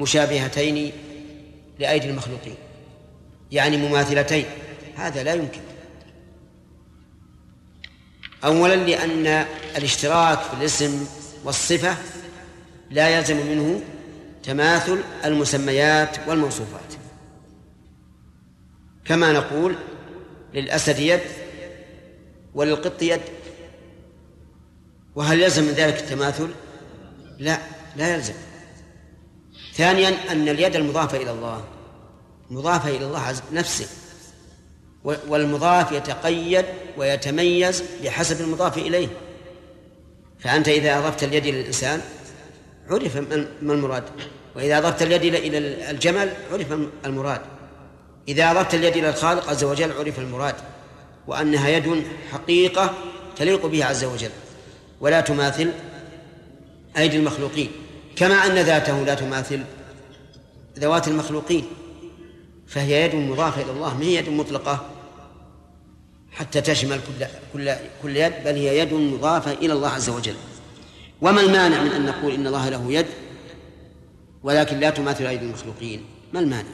مشابهتين لأيدي المخلوقين يعني مماثلتين. هذا لا يمكن. أولا لأن الاشتراك في الاسم والصفة لا يلزم منه تماثل المسميات والموصوفات. كما نقول للأسد يد وللقط يد. وهل يلزم من ذلك التماثل؟ لا لا يلزم. ثانيا أن اليد المضافة إلى الله مضافة إلى الله نفسه والمضاف يتقيد ويتميز بحسب المضاف إليه. فأنت إذا أضفت اليد إلى الإنسان عرف ما المراد. وإذا أضفت اليد إلى الجمل عرف المراد. إذا أضفت اليد إلى الخالق عز وجل عرف المراد. وأنها يد حقيقة تليق به عز وجل ولا تماثل أيدي المخلوقين. كما أن ذاته لا تماثل ذوات المخلوقين فهي يد مضافة إلى الله ما هي يد مطلقة؟ حتى تشمل كل كل كل يد بل هي يد مضافة إلى الله عز وجل. وما المانع من أن نقول إن الله له يد؟ ولكن لا تماثل أيدي المخلوقين. ما المانع؟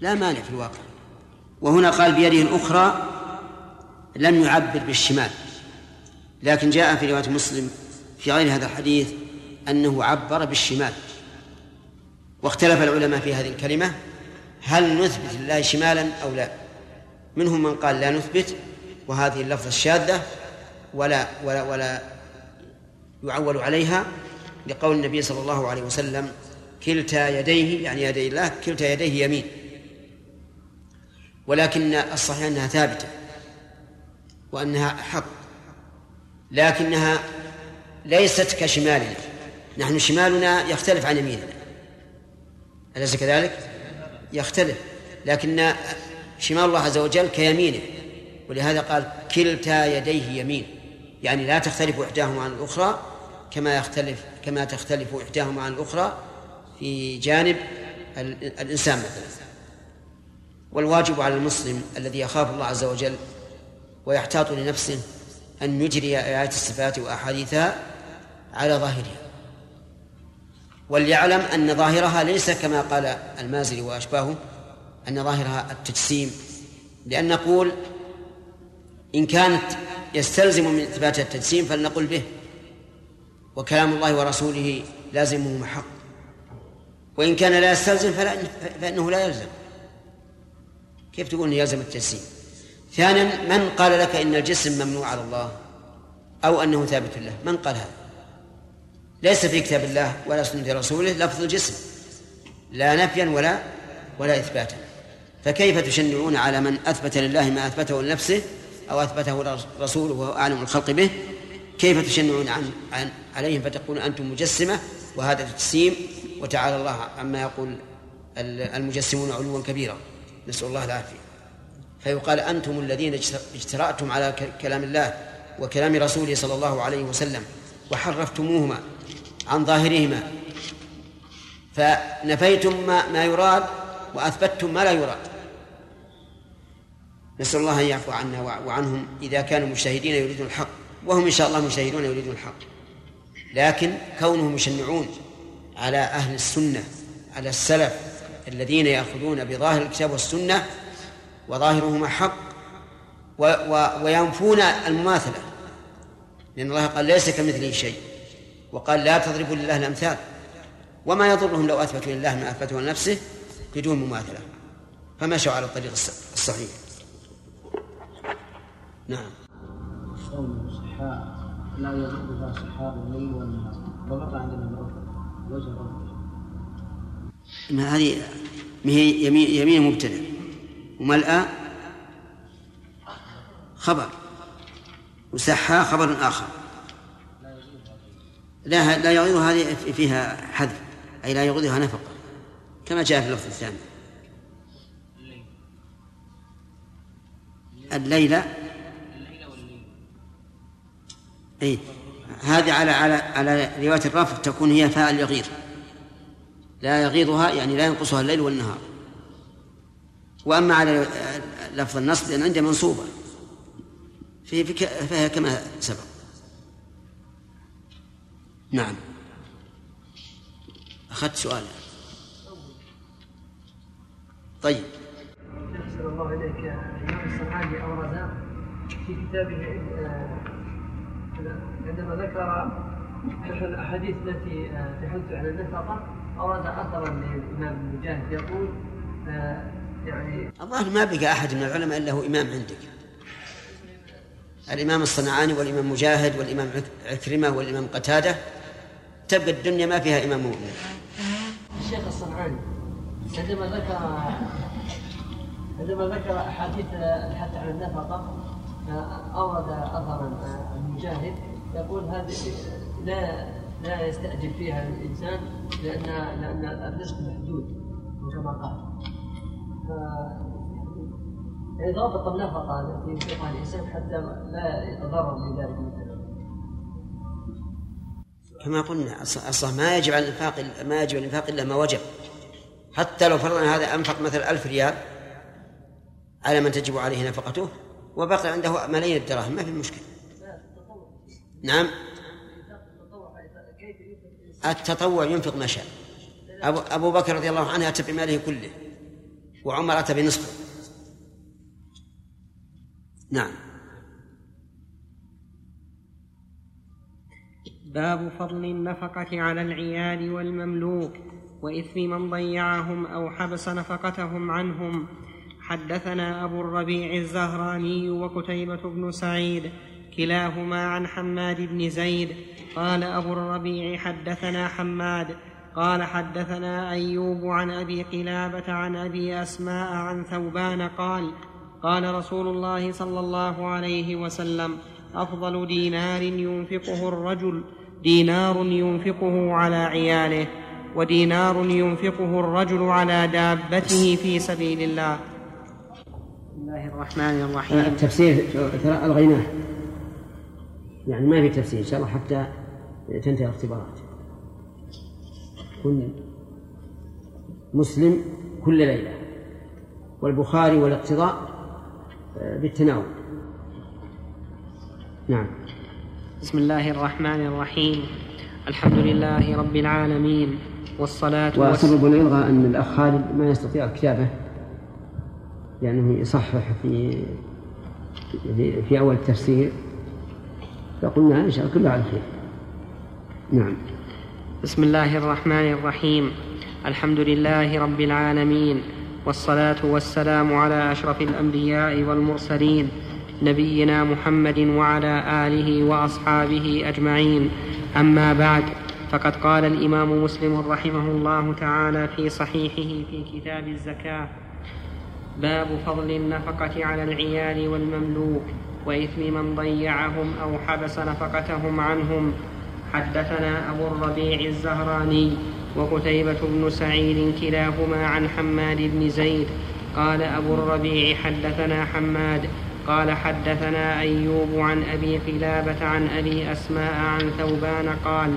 لا مانع في الواقع. وهنا قال بيده الأخرى لم يعبر بالشمال. لكن جاء في رواية مسلم في غير هذا الحديث أنه عبر بالشمال. واختلف العلماء في هذه الكلمة. هل نثبت لله شمالا أو لا؟ منهم من قال لا نثبت. وهذه اللفظة الشاذة ولا ولا ولا يعول عليها لقول النبي صلى الله عليه وسلم كلتا يديه يعني يدي الله كلتا يديه يمين. ولكن الصحيح أنها ثابتة وأنها حق لكنها ليست كشمالنا. نحن شمالنا يختلف عن يميننا. أليس كذلك؟ يختلف لكن شمال الله عز وجل كيمينه. ولهذا قال كلتا يديه يمين. يعني لا تختلف إحداهما عن الأخرى كما يختلف كما تختلف إحداهما عن الأخرى في جانب الإنسان مثلا. والواجب على المسلم الذي يخاف الله عز وجل ويحتاط لنفسه أن يجري آيات الصفات وأحاديثها على ظاهرها. وليعلم أن ظاهرها ليس كما قال المازري وأشباهه أن ظاهرها التجسيم. لأن نقول إن كانت يستلزم من إثبات التجسيم فلنقل به وكلام الله ورسوله لازمه محق. وإن كان لا يستلزم فلا فإنه لا يلزم. كيف تقول يلزم التجسيم؟ ثانيا من قال لك إن الجسم ممنوع على الله؟ أو أنه ثابت له؟ من قال هذا؟ ليس في كتاب الله ولا سنة رسوله لفظ الجسم. لا نفيا ولا ولا إثباتا. فكيف تشنعون على من أثبت لله ما أثبته لنفسه أو أثبته رسوله وهو أعلم الخلق به كيف تشنعون عن, عن عليهم فتقولون أنتم مجسمة؟ وهذا تجسيم وتعالى الله عما يقول المجسمون علوا كبيرا. نسأل الله العافية. فيقال أنتم الذين اجترأتم على كلام الله وكلام رسوله صلى الله عليه وسلم وحرفتموهما عن ظاهرهما. فنفيتم ما, ما يراد وأثبتتم ما لا يراد. نسأل الله أن يعفو عنا وعنهم إذا كانوا مجتهدين يريدون الحق وهم إن شاء الله مجتهدون يريدون الحق. لكن كونهم يشنعون على أهل السنة على السلف الذين يأخذون بظاهر الكتاب والسنة وظاهرهما حق و و وينفون المماثلة. لأن الله قال ليس كمثله شيء. وقال لا تضربوا لله الأمثال. وما يضرهم لو أثبتوا لله ما أثبته لنفسه بدون مماثلة. فمشوا على الطريق الصحيح. نعم. صوم الصحاء لا يضرها صحاء الليل والنهار. وبقى عندنا الأخرى وجه ما هذه يمين يمين مبتدأ. وملأ خبر. وسحى خبر آخر. لا لا يغيظ هذه فيها حذف. أي لا يغيظها نفقة كما جاء في اللفظ الثاني. الليلة أي هذه على على على رواية الرفع تكون هي فاء يغيظ لا يغيظها يعني لا ينقصها الليل والنهار. وأما على لفظ النصب لأن عنده منصوبة. في فهي كما سبق. نعم. أخذت سؤال. طيب. الله أورد في كتابه آه، عندما ذكر الأحاديث التي آه، تحث على النفقة أورد أثرا للإمام مجاهد يقول آه، يعني الظاهر ما بقى أحد من العلماء إلا هو إمام عندك. الإمام الصنعاني والإمام مجاهد والإمام عكرمة والإمام قتادة تبقى الدنيا ما فيها إمام مؤمن. الشيخ الصنعاني عندما ذكر عندما ذكر أحاديث الحث على النفقة أورد أثرا المجاهد يقول هذه لا لا يستأجر فيها الإنسان لأن لأن الرزق محدود كما قال. ضابط النفقة التي ينفقها الإنسان حتى لا يتضرر بذلك. كما قلنا أصلا ما يجب على الإنفاق ما يجب الإنفاق إلا ما وجب حتى لو فرضنا هذا أنفق مثلا ألف ريال على من تجب عليه نفقته وبقي عنده ملايين الدراهم ما في مشكلة نعم. التطوع ينفق ما شاء. أبو, أبو بكر رضي الله عنه أتى بماله كله وعمر أتى بنصفه. نعم. باب فضل النفقة على العيال والمملوك وإثم من ضيعهم أو حبس نفقتهم عنهم. حدثنا أبو الربيع الزهراني وكتيبة بن سعيد كلاهما عن حماد بن زيد. قال أبو الربيع حدثنا حماد. قال حدثنا أيوب عن أبي قلابة عن أبي أسماء عن ثوبان قال قال رسول الله صلى الله عليه وسلم أفضل دينار ينفقه الرجل دينار ينفقه على عياله ودينار ينفقه الرجل على دابته في سبيل الله. بسم الله الرحمن الرحيم. التفسير ترى الغيناه يعني ما في تفسير إن شاء الله حتى تنتهي الاختبارات. كن مسلم كل ليلة. والبخاري والاقتضاء آه، بالتناول. نعم. بسم الله الرحمن الرحيم. الحمد لله رب العالمين والصلاة وسبب الإلغاء أن الأخ خالد ما يستطيع الكتابة لأنه يصحح في في, في أول التفسير. فقلنا إن شاء الله كله على خير نعم. بسم الله الرحمن الرحيم. الحمد لله رب العالمين والصلاة والسلام على أشرف الأنبياء والمرسلين نبينا محمد وعلى آله وأصحابه أجمعين. أما بعد فقد قال الإمام مسلم رحمه الله تعالى في صحيحه في كتاب الزكاة باب فضل النفقة على العيال والمملوك. وإثم من ضيعهم أو حبس نفقتهم عنهم. حدثنا أبو الربيع الزهراني وقتيبة بن سعيد كلاهما عن حماد بن زيد. قال أبو الربيع حدثنا حماد. قال حدثنا أيوب عن أبي قلابة عن أبي أسماء عن ثوبان قال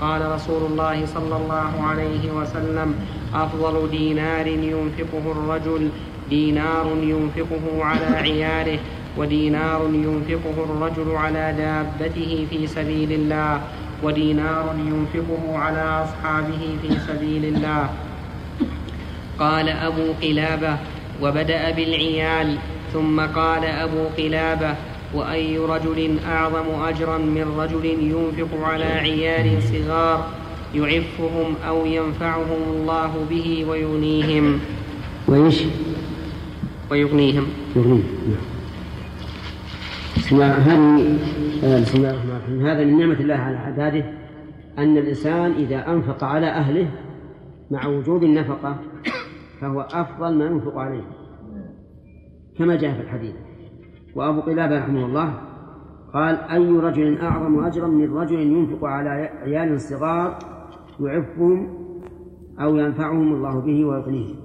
قال رسول الله صلى الله عليه وسلم أفضل دينار ينفقه الرجل دينار ينفقه على عياله. ودينار ينفقه الرجل على دابته في سبيل الله. ودينار ينفقه على أصحابه في سبيل الله. قال أبو قلابة وبدأ بالعيال ثم قال أبو قلابة وأي رجل أعظم أجرا من رجل ينفق على عيال صغار يعفهم أو ينفعهم الله به ويغنيهم؟ وإيش؟ ويغنيهم. يغنيهم آه، بسم الله الرحمن الرحيم. هذا من نعمة الله على عباده أن الإنسان إذا أنفق على أهله مع وجود النفقة فهو أفضل ما ينفق عليه. كما جاء في الحديث. وأبو قلابة رحمه الله قال أي رجل أعظم أجرا من رجل ينفق على عيال صغار يعفهم أو ينفعهم الله به ويغنيهم؟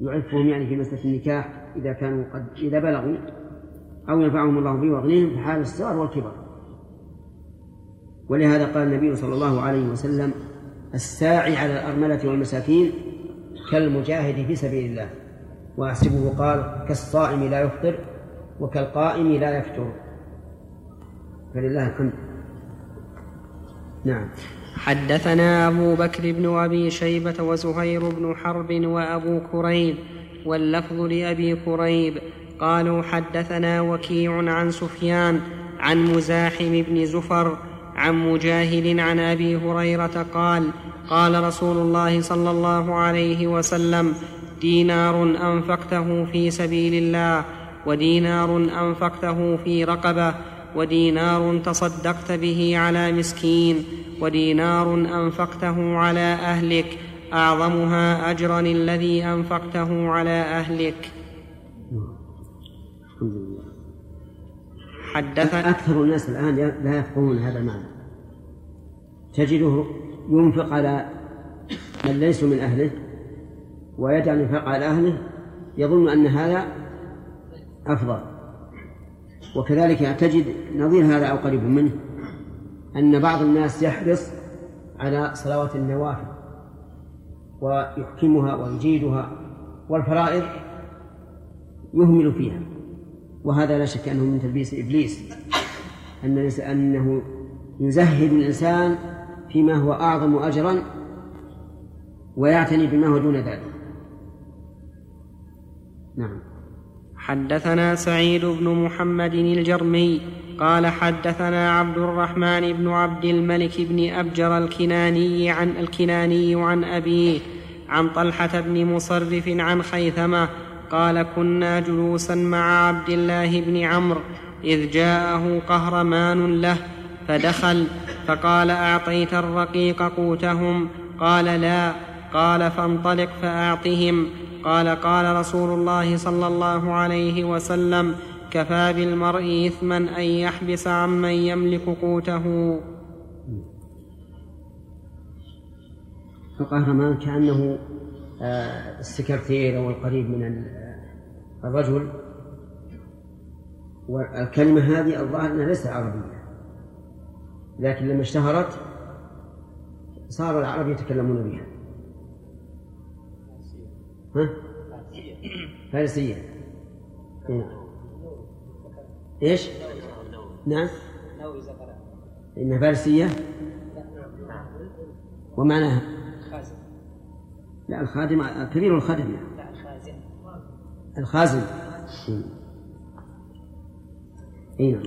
يعفهم يعني في مسألة النكاح إذا كانوا قد إذا بلغوا. أو ينفعهم الله به ويغنيهم في حال الصغر والكبر. ولهذا قال النبي صلى الله عليه وسلم الساعي على الأرملة والمساكين كالمجاهد في سبيل الله. وأحسبه قال كالصائم لا يفطر وكالقائم لا يفتر فلله الحمد. نعم. حدثنا أبو بكر بن أبي شيبة وزهير بن حرب وأبو كريب واللفظ لأبي كريب قالوا حدثنا وكيع عن سفيان عن مزاحم بن زفر عن مجاهد عن أبي هريرة قال قال رسول الله صلى الله عليه وسلم دينار أنفقته في سبيل الله ودينار أنفقته في رقبة ودينار تصدقت به على مسكين ودينار أنفقته على أهلك أعظمها أجرا الذي أنفقته على أهلك. حدث أكثر الناس الآن لا يفقهون هذا المعنى. تجده ينفق على من ليسوا من أهله ويجعل الإنفاق على أهله يظن أن هذا أفضل. وكذلك تجد نظير هذا أو قريب منه أن بعض الناس يحرص على صلوات النوافل ويحكمها ويجيدها والفرائض يهمل فيها. وهذا لا شك أنه من تلبيس إبليس أن أنه يزهد الإنسان فيما هو أعظم أجرا ويعتني بما هو دون ذلك. نعم. حدثنا سعيد بن محمد الجرمي قال حدثنا عبد الرحمن بن عبد الملك بن أبجر الكناني عن الكناني عن أبيه عن طلحة بن مصرف عن خيثمة قال كنا جلوسا مع عبد الله بن عمرو إذ جاءه قهرمان له فدخل فقال أعطيت الرقيق قوتهم؟ قال لا قال فانطلق فأعطهم. قال قال رسول الله صلى الله عليه وسلم كفى بالمرء إثما أن يحبس عمن يملك قوته. القهرمان كأنه السكرتير أو القريب من الرجل. والكلمة هذه الظاهر أنها ليست عربية. لكن لما اشتهرت صار العرب يتكلمون بها. ها؟ فارسية. نعم إيش؟ نعم. إنها فارسية؟ ومعناها؟ لا الخادم كبير الخادم لا الخازن. الخازن. إي نعم.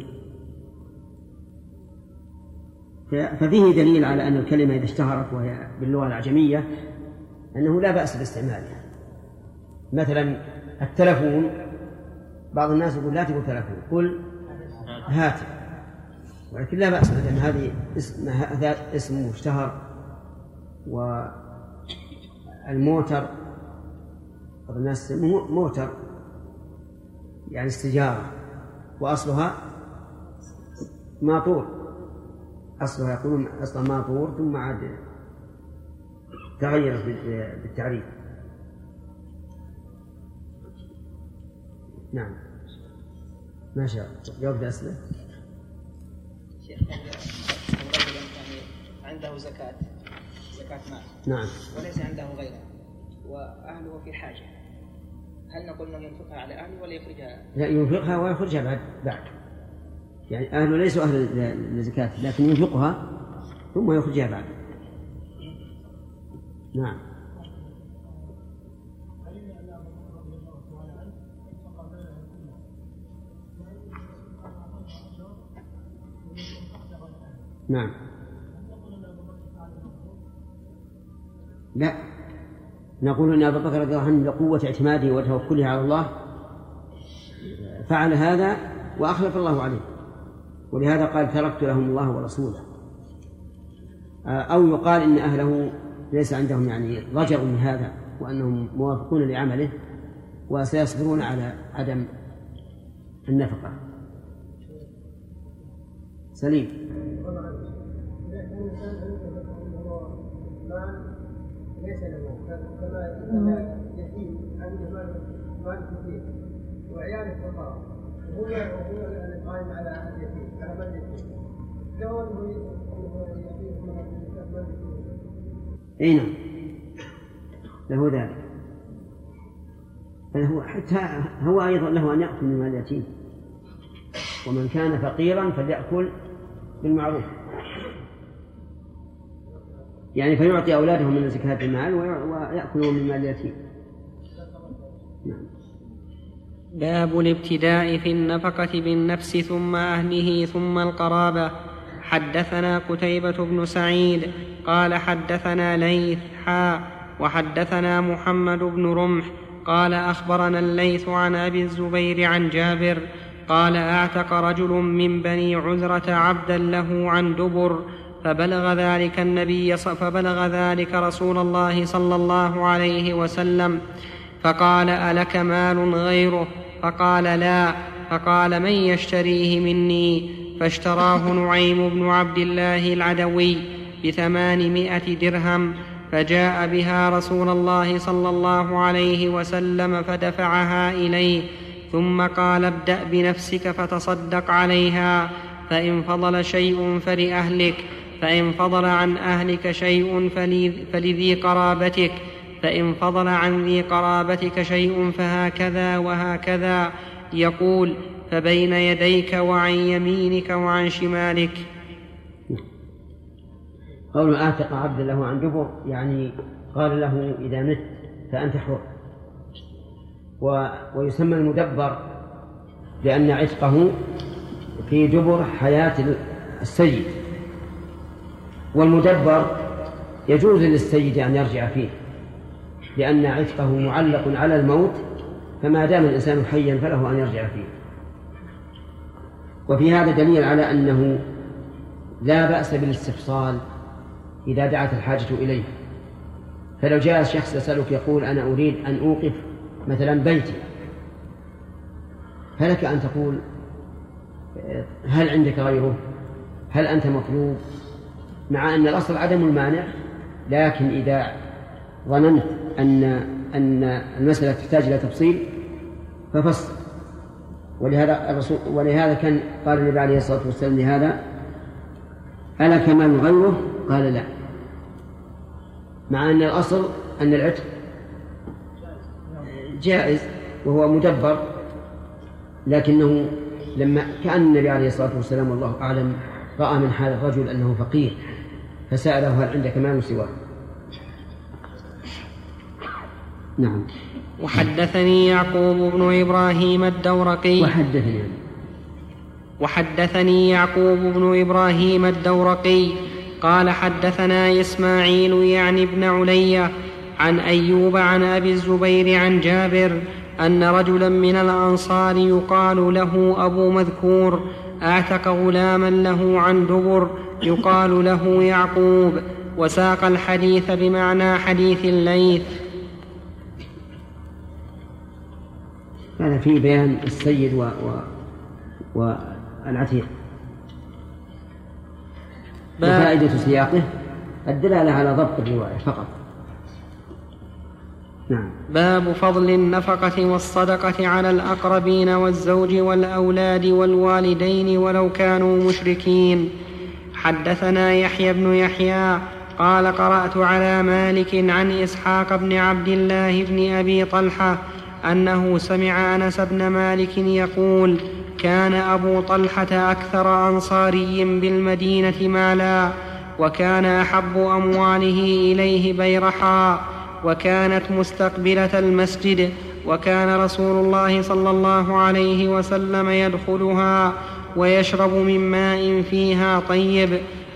ففيه دليل على أن الكلمة إذا اشتهرت وهي باللغة الأعجمية أنه لا بأس باستعمالها. مثلا التلفون بعض الناس يقول لا تقول تلفون قل هاتف. ولكن لا بأس لأن هذه اسم هذا اسم مشتهر والموتر بعض الناس موتر يعني استجارة وأصلها ماطور أصلها يقولون أصلها ماطور ثم عاد تغيرت بالتعريف. نعم. ما شاء الله. جاوبت أسئلة؟ شيخ عنده زكاة. مال. نعم. وليس عنده غيرها وأهله في حاجة هل نقول أنه ينفقها على أهله ولا يخرجها؟ لا ينفقها ويخرجها بعد. بعد. يعني أهله ليسوا أهل للزكاة لكن ينفقها ثم يخرجها بعد. نعم. نعم. لا. نقول إن ابا بكر رضي الله عنه لقوة اعتماده وتوكله على الله فعل هذا وأخلف الله عليه. ولهذا قال تركت لهم الله ورسوله. أو يقال إن أهله ليس عندهم يعني ضجر من هذا وأنهم موافقون لعمله وسيصبرون على عدم النفقة. سليم. ليس له إي نعم. له ذلك. بل هو حتى هو أيضا له أن يأكل من مال اليتيم. ومن كان فقيرا فليأكل بالمعروف. يعني فيعطي أولاده من زكاة المال ويأكلون من مال اليتيم نعم. باب الابتداء في النفقة بالنفس ثم أهله ثم القرابة حدثنا قتيبة بن سعيد قال حدثنا ليث حا وحدثنا محمد بن رمح قال أخبرنا الليث عن أبي الزبير عن جابر قال أعتق رجل من بني عذرة عبدا له عن دبر فبلغ ذلك النبي فبلغ ذلك رسول الله صلى الله عليه وسلم فقال ألك مال غيره؟ فقال لا. فقال من يشتريه مني؟ فاشتراه نعيم بن عبد الله العدوي بثمانمائة درهم فجاء بها رسول الله صلى الله عليه وسلم فدفعها إليه ثم قال ابدأ بنفسك فتصدق عليها فإن فضل شيء فلأهلك. فإن فضل عن أهلك شيء فلذي قرابتك. فإن فضل عن ذي قرابتك شيء فهكذا وهكذا. يقول فبين يديك وعن يمينك وعن شمالك. قول اعتق عبدا له عن دبر يعني قال له إذا مت فأنت حر. و... ويسمى المدبر لأن عتقه في دبر حياة السيد. والمدبر يجوز للسيد أن يرجع فيه لأن عتقه معلق على الموت فما دام الإنسان حيا فله أن يرجع فيه. وفي هذا دليل على أنه لا بأس بالاستفصال إذا دعت الحاجة إليه. فلو جاء شخص يسألك يقول أنا أريد أن أوقف مثلا بيتي فلك أن تقول هل عندك غيره؟ هل أنت مطلوب؟ مع أن الأصل عدم المانع لكن إذا ظننت أن أن المسألة تحتاج إلى تفصيل ففصل. ولهذا الرسول ولهذا كان قال النبي عليه الصلاة والسلام لهذا ألا كمال غيره؟ قال لا. مع أن الأصل أن العتق جائز وهو مدبر لكنه لما كأن النبي عليه الصلاة والسلام والله أعلم رأى من حال الرجل أنه فقير. فسأله هل عندك مال سواه. نعم. وحدثني يعقوب بن إبراهيم الدورقي. وحدثني. وحدثني يعقوب بن إبراهيم الدورقي. قال حدثنا إسماعيل يعني ابن علي عن أيوب عن أبي الزبير عن جابر أن رجلا من الأنصار يقال له أبو مذكور أعتق غلاما له عن دبر يقال له يعقوب وساق الحديث بمعنى حديث الليث. هذا في بيان السيد و... و... والعتيق وفائدة سياقه الدلالة على ضبط الرواية فقط. نعم. باب فضل النفقة والصدقة على الأقربين والزوج والأولاد والوالدين ولو كانوا مشركين. حدثنا يحيى بن يحيى قال قرأت على مالك عن إسحاق بن عبد الله بن أبي طلحة أنه سمع أنس بن مالك يقول كان أبو طلحة أكثر أنصاري بالمدينة مالا وكان أحب أمواله إليه بيرحا وكانت مستقبلة المسجد وكان رسول الله صلى الله عليه وسلم يدخلها ويشرب من ماء فيها طيب.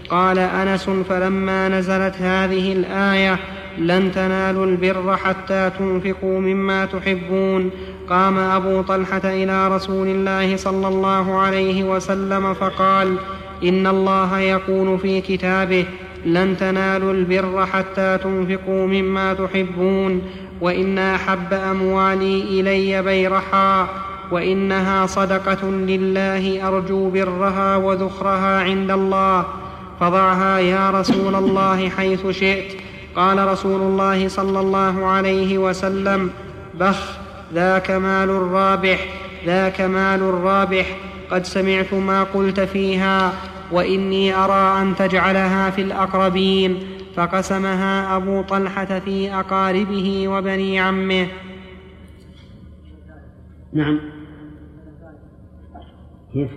قال أنس فلما نزلت هذه الآية لن تنالوا البر حتى تنفقوا مما تحبون قام أبو طلحة إلى رسول الله صلى الله عليه وسلم فقال إن الله يقول في كتابه لن تنالوا البر حتى تنفقوا مما تحبون وإن أحب أموالي إلي بيرحا وإنها صدقة لله أرجو برها وذخرها عند الله. فضعها يا رسول الله حيث شئت. قال رسول الله صلى الله عليه وسلم بخ ذاك مال الرابح ذاك مال الرابح قد سمعت ما قلت فيها وإني أرى أن تجعلها في الأقربين. فقسمها أبو طلحة في أقاربه وبني عمه. نعم. كيف؟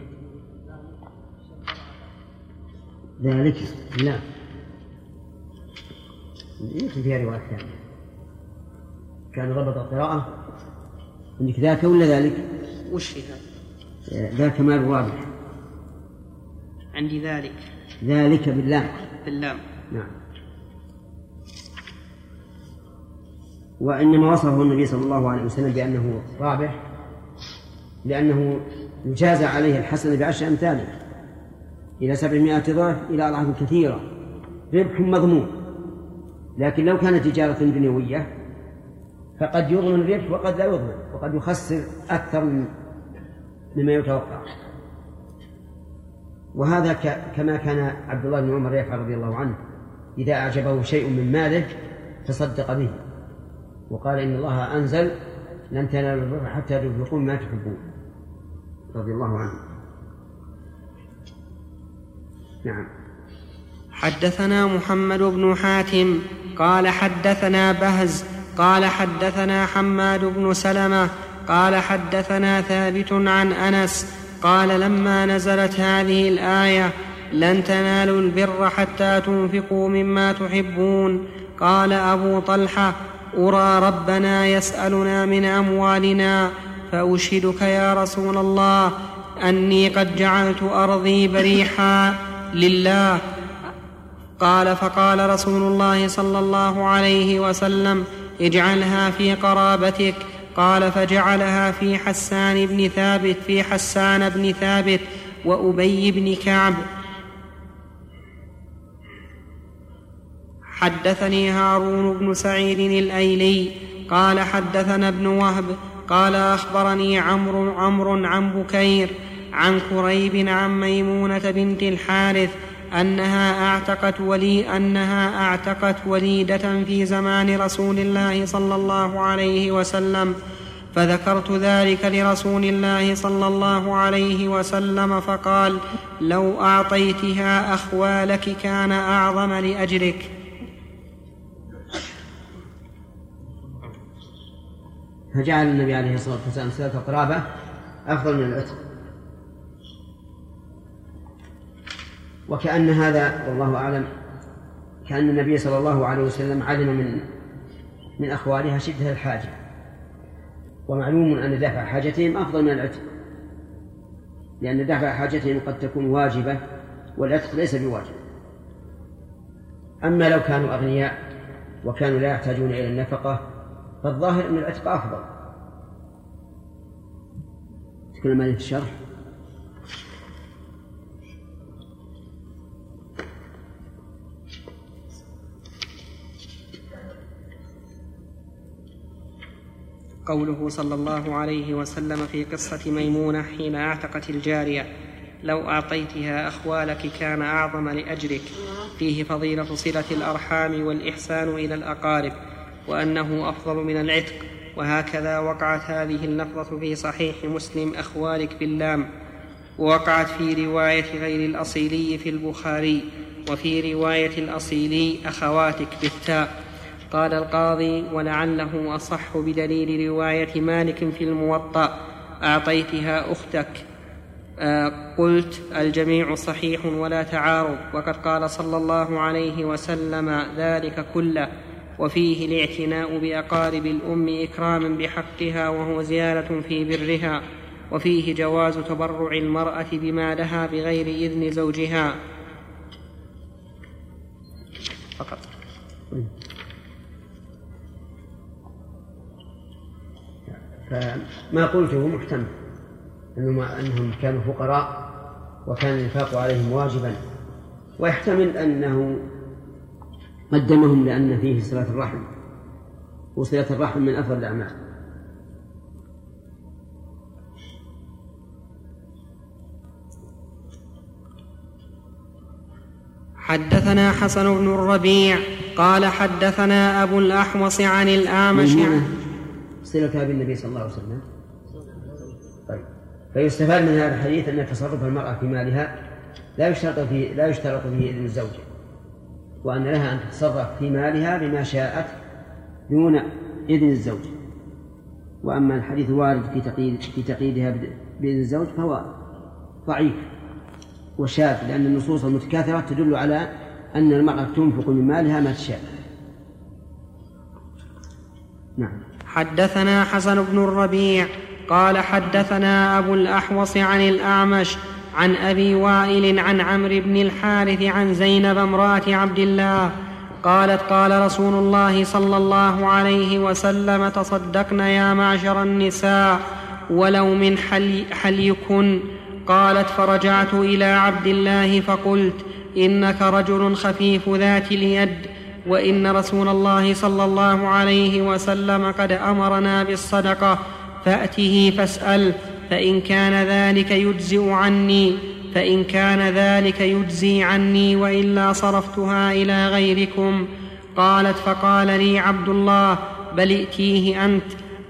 ذلك؟ لا. يمكن فيها رواية ثانية. كان ربط القراءة. عندك ذاك ولا ذلك؟ وش في هذا؟ ذاك مال الرابح عندي ذلك. ذلك باللام. باللام. نعم. وإنما وصفه النبي صلى الله عليه وسلم بأنه رابح لأنه يجازى عليه الحسنة بعشر أمثاله. إلى سبعمائة ضعف إلى أضعاف كثيرة. ربح مضمون لكن لو كانت تجارة دنيوية فقد يضمن الربح وقد لا يضمن وقد يخسر أكثر مما يتوقع. وهذا كما كان عبد الله بن عمر يفعل رضي الله عنه. إذا أعجبه شيء من ماله تصدق به. وقال إن الله أنزل لن تنالوا البر حتى تنفقوا ما تحبون. رضي الله عنه. نعم. حدثنا محمد بن حاتم قال حدثنا بهز قال حدثنا حماد بن سلمة قال حدثنا ثابت عن أنس قال لما نزلت هذه الآية لن تنالوا البر حتى تنفقوا مما تحبون. قال أبو طلحة أرى ربنا يسألنا من أموالنا فأشهدك يا رسول الله أني قد جعلت أرضي بريحا لله. قال فقال رسول الله صلى الله عليه وسلم اجعلها في قرابتك. قال فجعلها في حسان بن ثابت في حسان بن ثابت وأبي بن كعب. حدثني هارون بن سعيد الأيلي قال حدثنا ابن وهب قال أخبرني عمرو عمرو عن بكير عن كريب عن ميمونة بنت الحارث أنها أعتقت ولي أنها أعتقت وليدة في زمان رسول الله صلى الله عليه وسلم فذكرت ذلك لرسول الله صلى الله عليه وسلم فقال لو أعطيتها أخوالك كان أعظم لأجرك. فجعل النبي عليه الصلاة والسلام صلة القرابة أفضل من العتق. وكأن هذا والله أعلم كأن النبي صلى الله عليه وسلم علم من من أخوالها شدة الحاجة. ومعلوم أن دفع حاجتهم أفضل من العتق لأن دفع حاجتهم قد تكون واجبة والعتق ليس بواجب. أما لو كانوا أغنياء وكانوا لا يحتاجون إلى النفقة فالظاهر أن العتق أفضل. تكلم في الشرح؟ قوله صلى الله عليه وسلم في قصة ميمونة حين أعتقت الجارية لو أعطيتها أخوالك كان أعظم لأجرك. فيه فضيلة صلة الأرحام والإحسان إلى الأقارب وأنه أفضل من العتق وهكذا وقعت هذه اللفظة في صحيح مسلم أخوالك باللام ووقعت في رواية غير الأصيلي في البخاري وفي رواية الأصيلي أخواتك بالتاء. قال القاضي ولعله أصح بدليل رواية مالك في الموطأ أعطيتها أختك. آه قلت الجميع صحيح ولا تعارض وقد قال صلى الله عليه وسلم ذلك كله وفيه الاعتناء بأقارب الأم إكراما بحقها وهو زياده في برها وفيه جواز تبرع المرأة بما لها بغير إذن زوجها. فقط. فما قلته محتمل أنهم, أنهم كانوا فقراء وكان الإنفاق عليهم واجبا. ويحتمل أنه قدمهم لأن فيه صلة الرحم وصلة الرحم من أفضل الأعمال. حدثنا حسن بن الربيع قال حدثنا أبو الأحوص عن الأعمش صلتها بالنبي صلى الله عليه وسلم؟ طيب. فيستفاد من هذا الحديث أن تصرف المرأة في مالها لا يشترط فيه لا يشترط فيه إذن الزوج وأن لها أن تتصرف في مالها بما شاءت دون إذن الزوج. وأما الحديث الوارد في تقييد في تقييدها بإذن الزوج فهو ضعيف وشاذ لأن النصوص المتكاثرة تدل على أن المرأة تنفق من مالها ما تشاء. نعم. حدثنا حسن بن الربيع قال حدثنا أبو الأحوص عن الأعمش عن أبي وائل عن عمرو بن الحارث عن زينب امرأة عبد الله قالت قال رسول الله صلى الله عليه وسلم تصدقن يا معشر النساء ولو من حلي حليكن. قالت فرجعت إلى عبد الله فقلت إنك رجل خفيف ذات اليد وإن رسول الله صلى الله عليه وسلم قد أمرنا بالصدقة فأته فاسأل فإن كان ذلك يجزئ عني فإن كان ذلك يجزي عني وإلا صرفتها إلى غيركم. قالت فقال لي عبد الله بل ائتيه أنت؟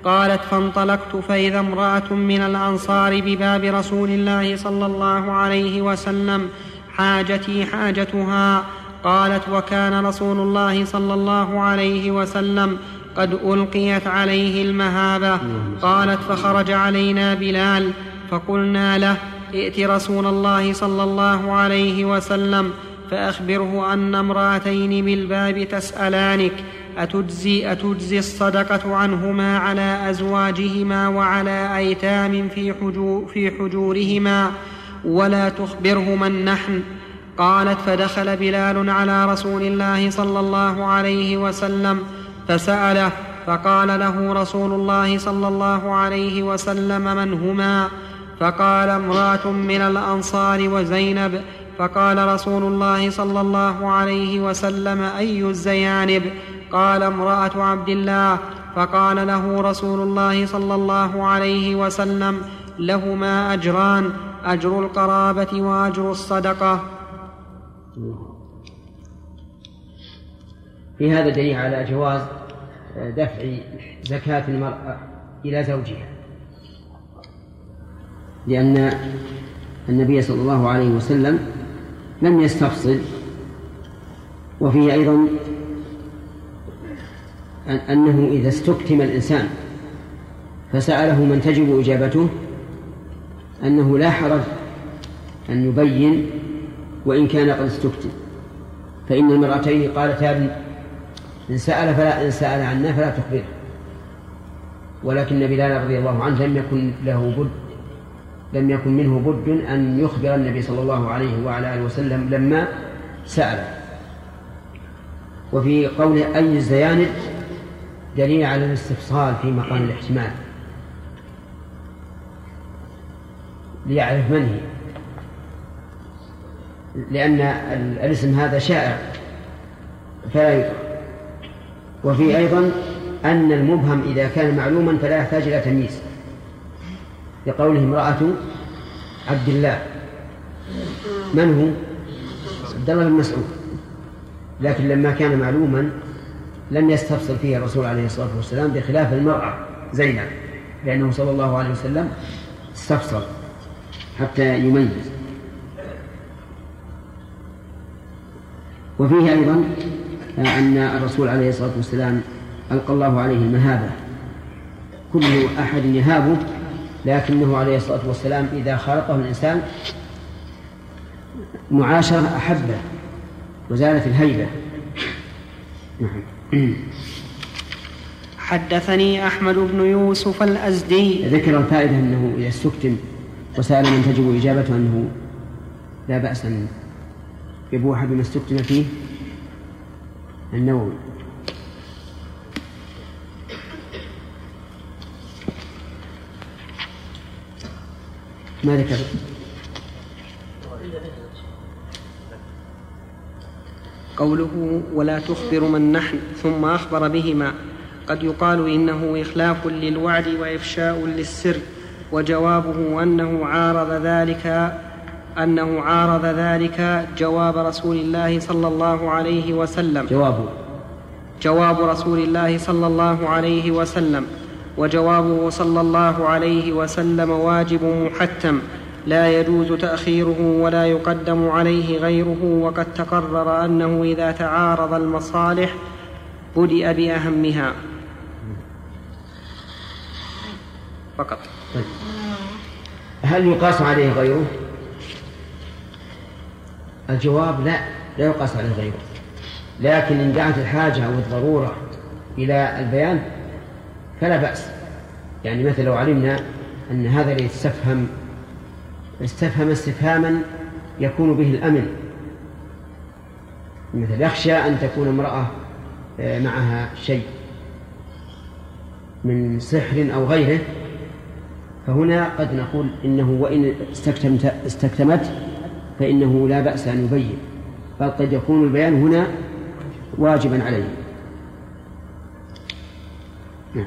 قالت فانطلقت فإذا امرأة من الأنصار بباب رسول الله صلى الله عليه وسلم حاجتي حاجتها. قالت وكان رسول الله صلى الله عليه وسلم قد ألقيت عليه المهابة. قالت فخرج علينا بلال. فقلنا له ائت رسول الله صلى الله عليه وسلم فأخبره أن امرأتين بالباب تسألانك. أتجزي, أتجزي الصدقة عنهما على أزواجهما وعلى أيتام في, حجور في حجورهما. ولا تخبره من نحن قالت فدخل بلال على رسول الله صلى الله عليه وسلم فسأله فقال له رسول الله صلى الله عليه وسلم من هما؟ فقال امرأة من الأنصار وزينب. فقال رسول الله صلى الله عليه وسلم أي الزيانب؟ قال امرأة عبد الله. فقال له رسول الله صلى الله عليه وسلم لهما أجران أجر القرابة وأجر الصدقة. في هذا دليل على جواز دفع زكاة المرأة إلى زوجها. لأن النبي صلى الله عليه وسلم لم يستفصل وفيه أيضا أنه إذا استكتم الإنسان فسأله من تجب إجابته أنه لا حرج أن يبين وإن كان قد استكتم فإن المرأتين قالتا إن سأل فلا إن سأل عنا فلا تخبره. ولكن بلال رضي الله عنه لم يكن له بد لم يكن منه بد أن يخبر النبي صلى الله عليه وعلى آله وسلم لما سأل. وفي قوله أي الزيانب دليل على الاستفصال في مقام الاحتمال. ليعرف من هي. لأن الاسم هذا شائع. فلا يدرك وفي أيضا أن المبهم إذا كان معلوما فلا يحتاج إلى تمييز. لقوله امرأة عبد الله. من هو؟ عبد الله بن مسعود. لكن لما كان معلوما لم يستفصل فيه الرسول عليه الصلاة والسلام بخلاف المرأة زينب لأنه صلى الله عليه وسلم استفصل حتى يميز. وفيه أيضا أن الرسول عليه الصلاة والسلام ألقى الله عليه المهابة. كل أحد يهابه لكنه عليه الصلاة والسلام إذا خالطه الإنسان معاشرة أحبة وزالت الهيبة. نعم حدثني أحمد بن يوسف الأزدي. ذكر الفائدة أنه إذا استكتم وسأل من تجب إجابته أنه لا بأس أن يبوح بما استكتم فيه؟ النووي. ما ذكر قوله ولا تخبر من نحن ثم أخبر بهما. قد يقال إنه إخلاف للوعد وإفشاء للسر وجوابه أنه عارض ذلك أنه عارض ذلك جواب رسول الله صلى الله عليه وسلم. جوابه جواب رسول الله صلى الله عليه وسلم. وجوابه صلى الله عليه وسلم واجب محتم. لا يجوز تأخيره ولا يقدم عليه غيره. وقد تقرر أنه إذا تعارض المصالح بدأ بأهمها. فقط. هل يقاس عليه غيره؟ الجواب لا لا يقاس عليه غيره لكن إن دعت الحاجة أو الضرورة إلى البيان فلا بأس. يعني مثلا لو علمنا أن هذا اللي يستفهم استفهم استفهاما يكون به الأمن. مثل يخشى أن تكون امرأة آه، معها شيء من سحر أو غيره فهنا قد نقول إنه وإن استكتمت استكتمت فإنه لا بأس أن يبين بل قد يكون البيان هنا واجبا عليه. نعم.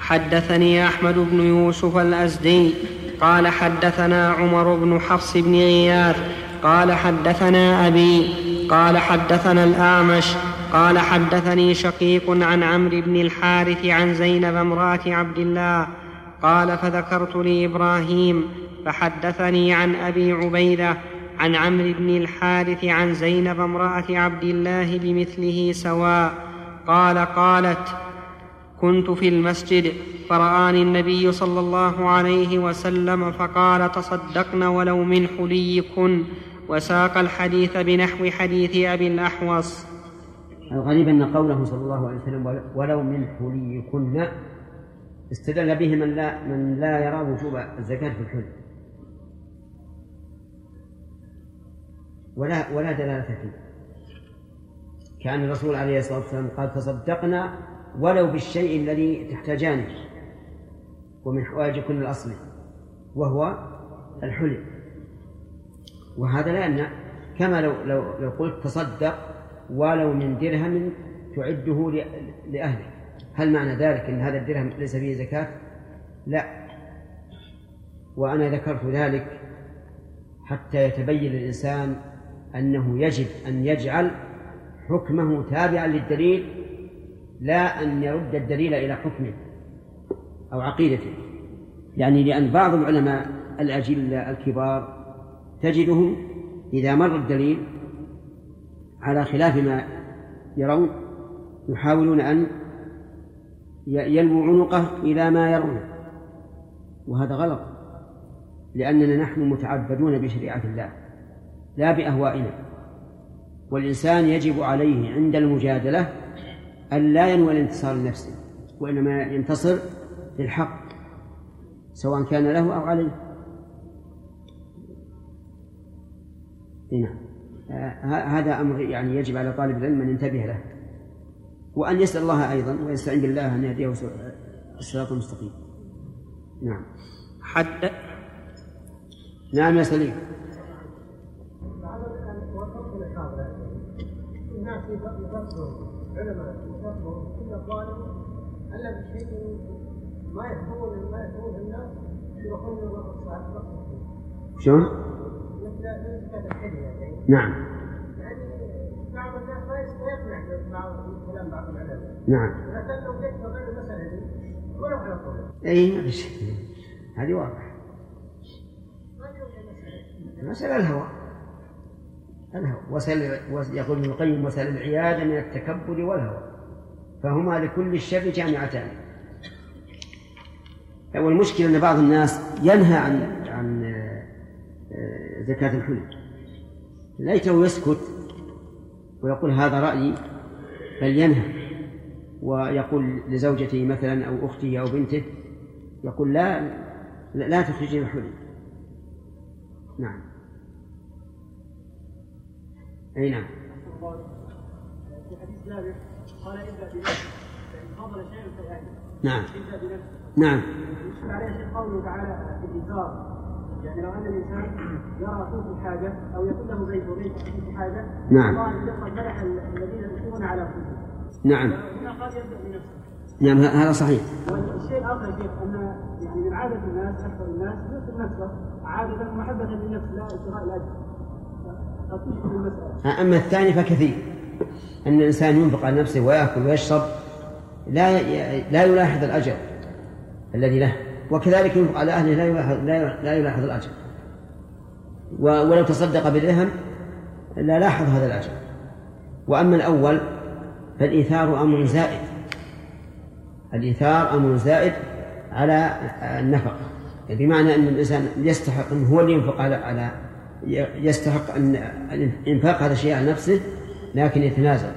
حدثني أحمد بن يوسف الأزدي قال حدثنا عمر بن حفص بن غياث قال حدثنا أبي قال حدثنا الأعمش قال حدثني شقيق عن عمرو بن الحارث عن زينب امرأة عبد الله قال فذكرت لإبراهيم فحدثني عن أبي عبيدة عن عمرو بن الحارث عن زينب امرأة عبد الله بمثله سواء قال قالت كنت في المسجد فرآني النبي صلى الله عليه وسلم فقال تصدقن ولو من حليكن وساق الحديث بنحو حديث أبي الأحوص. الغريب أن قوله صلى الله عليه وسلم ولو من حليكن استدل به من لا من لا يرى وجوب الزكاة في الحلي ولا ولا دلالة فيه. كأن الرسول عليه الصلاة والسلام قال تصدقنا ولو بالشيء الذي تحتاجانه ومن حوائجكن الأصلي وهو الحلي وهذا يمنع. كما لو لو لو قلت تصدق ولو من درهم تعده لأهلك هل معنى ذلك أن هذا الدرهم ليس فيه زكاة؟ لا. وأنا ذكرت ذلك حتى يتبين للإنسان أنه يجب أن يجعل حكمه تابعا للدليل لا أن يرد الدليل إلى حكمه أو عقيدته. يعني لأن بعض العلماء الأجلة الكبار تجدهم إذا مر الدليل على خلاف ما يرون يحاولون أن يلووا عنقه إلى ما يرونه. وهذا غلط لأننا نحن متعبدون بشريعة الله. لا بأهوائنا. والإنسان يجب عليه عند المجادلة أن لا ينوي الانتصار لنفسه وإنما ينتصر للحق سواء كان له أو عليه. نعم. هذا أمر يعني يجب على طالب العلم أن ينتبه له وأن يسأل الله أيضا ويستعين بالله أن يهديه الصراط المستقيم. نعم. حد نعم يا سليم. علماء كل طالب بشيء ما ما الناس شلون؟ مثل الحلية يعني. نعم. يعني بعض الناس ما يقنع بعض كلام بعض العلماء نعم. لكن لو جيت المسألة دي ولو على طول إي ما في شيء هذه واضح مسألة الهوى. وسل يقول ابن القيم وسل العياذ من التكبر والهوى. فهما لكل الشر جامعتان. والمشكلة أن بعض الناس ينهى عن عن آه، زكاة الحلي ليته يسكت ويقول هذا رأيي بل ينهى ويقول لزوجته مثلا أو أخته أو بنته يقول لا لا تخرجي الحلي نعم. أي نعم. في حديث جابر قال ابدا بنفسك فان فضل شيء فيأتي نعم. ابدا بنفسك نعم. يشكل عليه شيء قوله تعالى في الايثار يعني لو ان الانسان يرى اخوه حاجة أو يكون له بيت وبيت اخوه حاجة نعم. الله قد مدح الذين يؤثرون على انفسهم نعم هنا قال يبدا بنفسه نعم هذا صحيح. والشيء الآخر يا شيخ أن يعني من عادة الناس أكثر الناس يؤثر نفسه عادة محبة للنفس لا ابتغاء الاجر أما الثاني فكثير. أن الإنسان ينفق على نفسه ويأكل ويشرب لا لا يلاحظ الأجر الذي له. وكذلك ينفق على أهله لا يلاحظ لا لا يلاحظ الأجر. ولو تصدق بدرهم لا لاحظ هذا الأجر. وأما الأول فالإيثار أمر زائد. الإيثار أمر زائد على النفقة. بمعنى أن الإنسان يستحق أن هو اللي ينفق على على يستحق أن الإنفاق هذا الشيء على نفسه لكن يتنازل.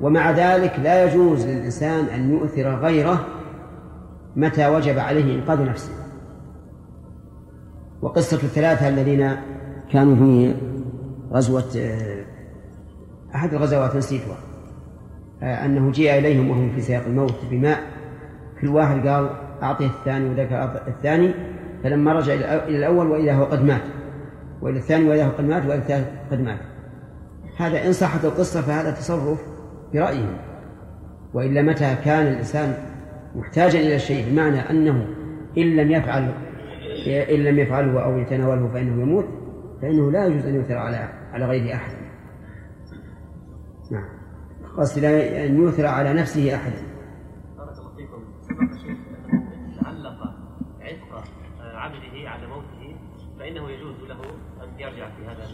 ومع ذلك لا يجوز للإنسان أن يؤثر غيره متى وجب عليه إنقاذ نفسه. وقصة الثلاثة الذين كانوا في غزوة آه، أحد الغزوات نسيتها آه، أنه جيء إليهم وهم في سياق الموت بماء. كل واحد قال أعطيه الثاني وذاك الثاني. فلما رجع إلى الأول وإذا هو قد مات. وإلى الثاني وإذا قد مات وإلى الثالث قد مات. هذا إن صحت القصة فهذا تصرف برأيهم وإلا متى كان الإنسان محتاجا إلى الشيء بمعنى أنه إن لم يفعل إن لم يفعله أو يتناوله فإنه يموت فإنه لا يجوز أن يؤثر على على غيره أحد. نعم. قصد أن يؤثر على نفسه أحد. بارك الله فيكم. عتق عبده على موته ان يرجع في هذا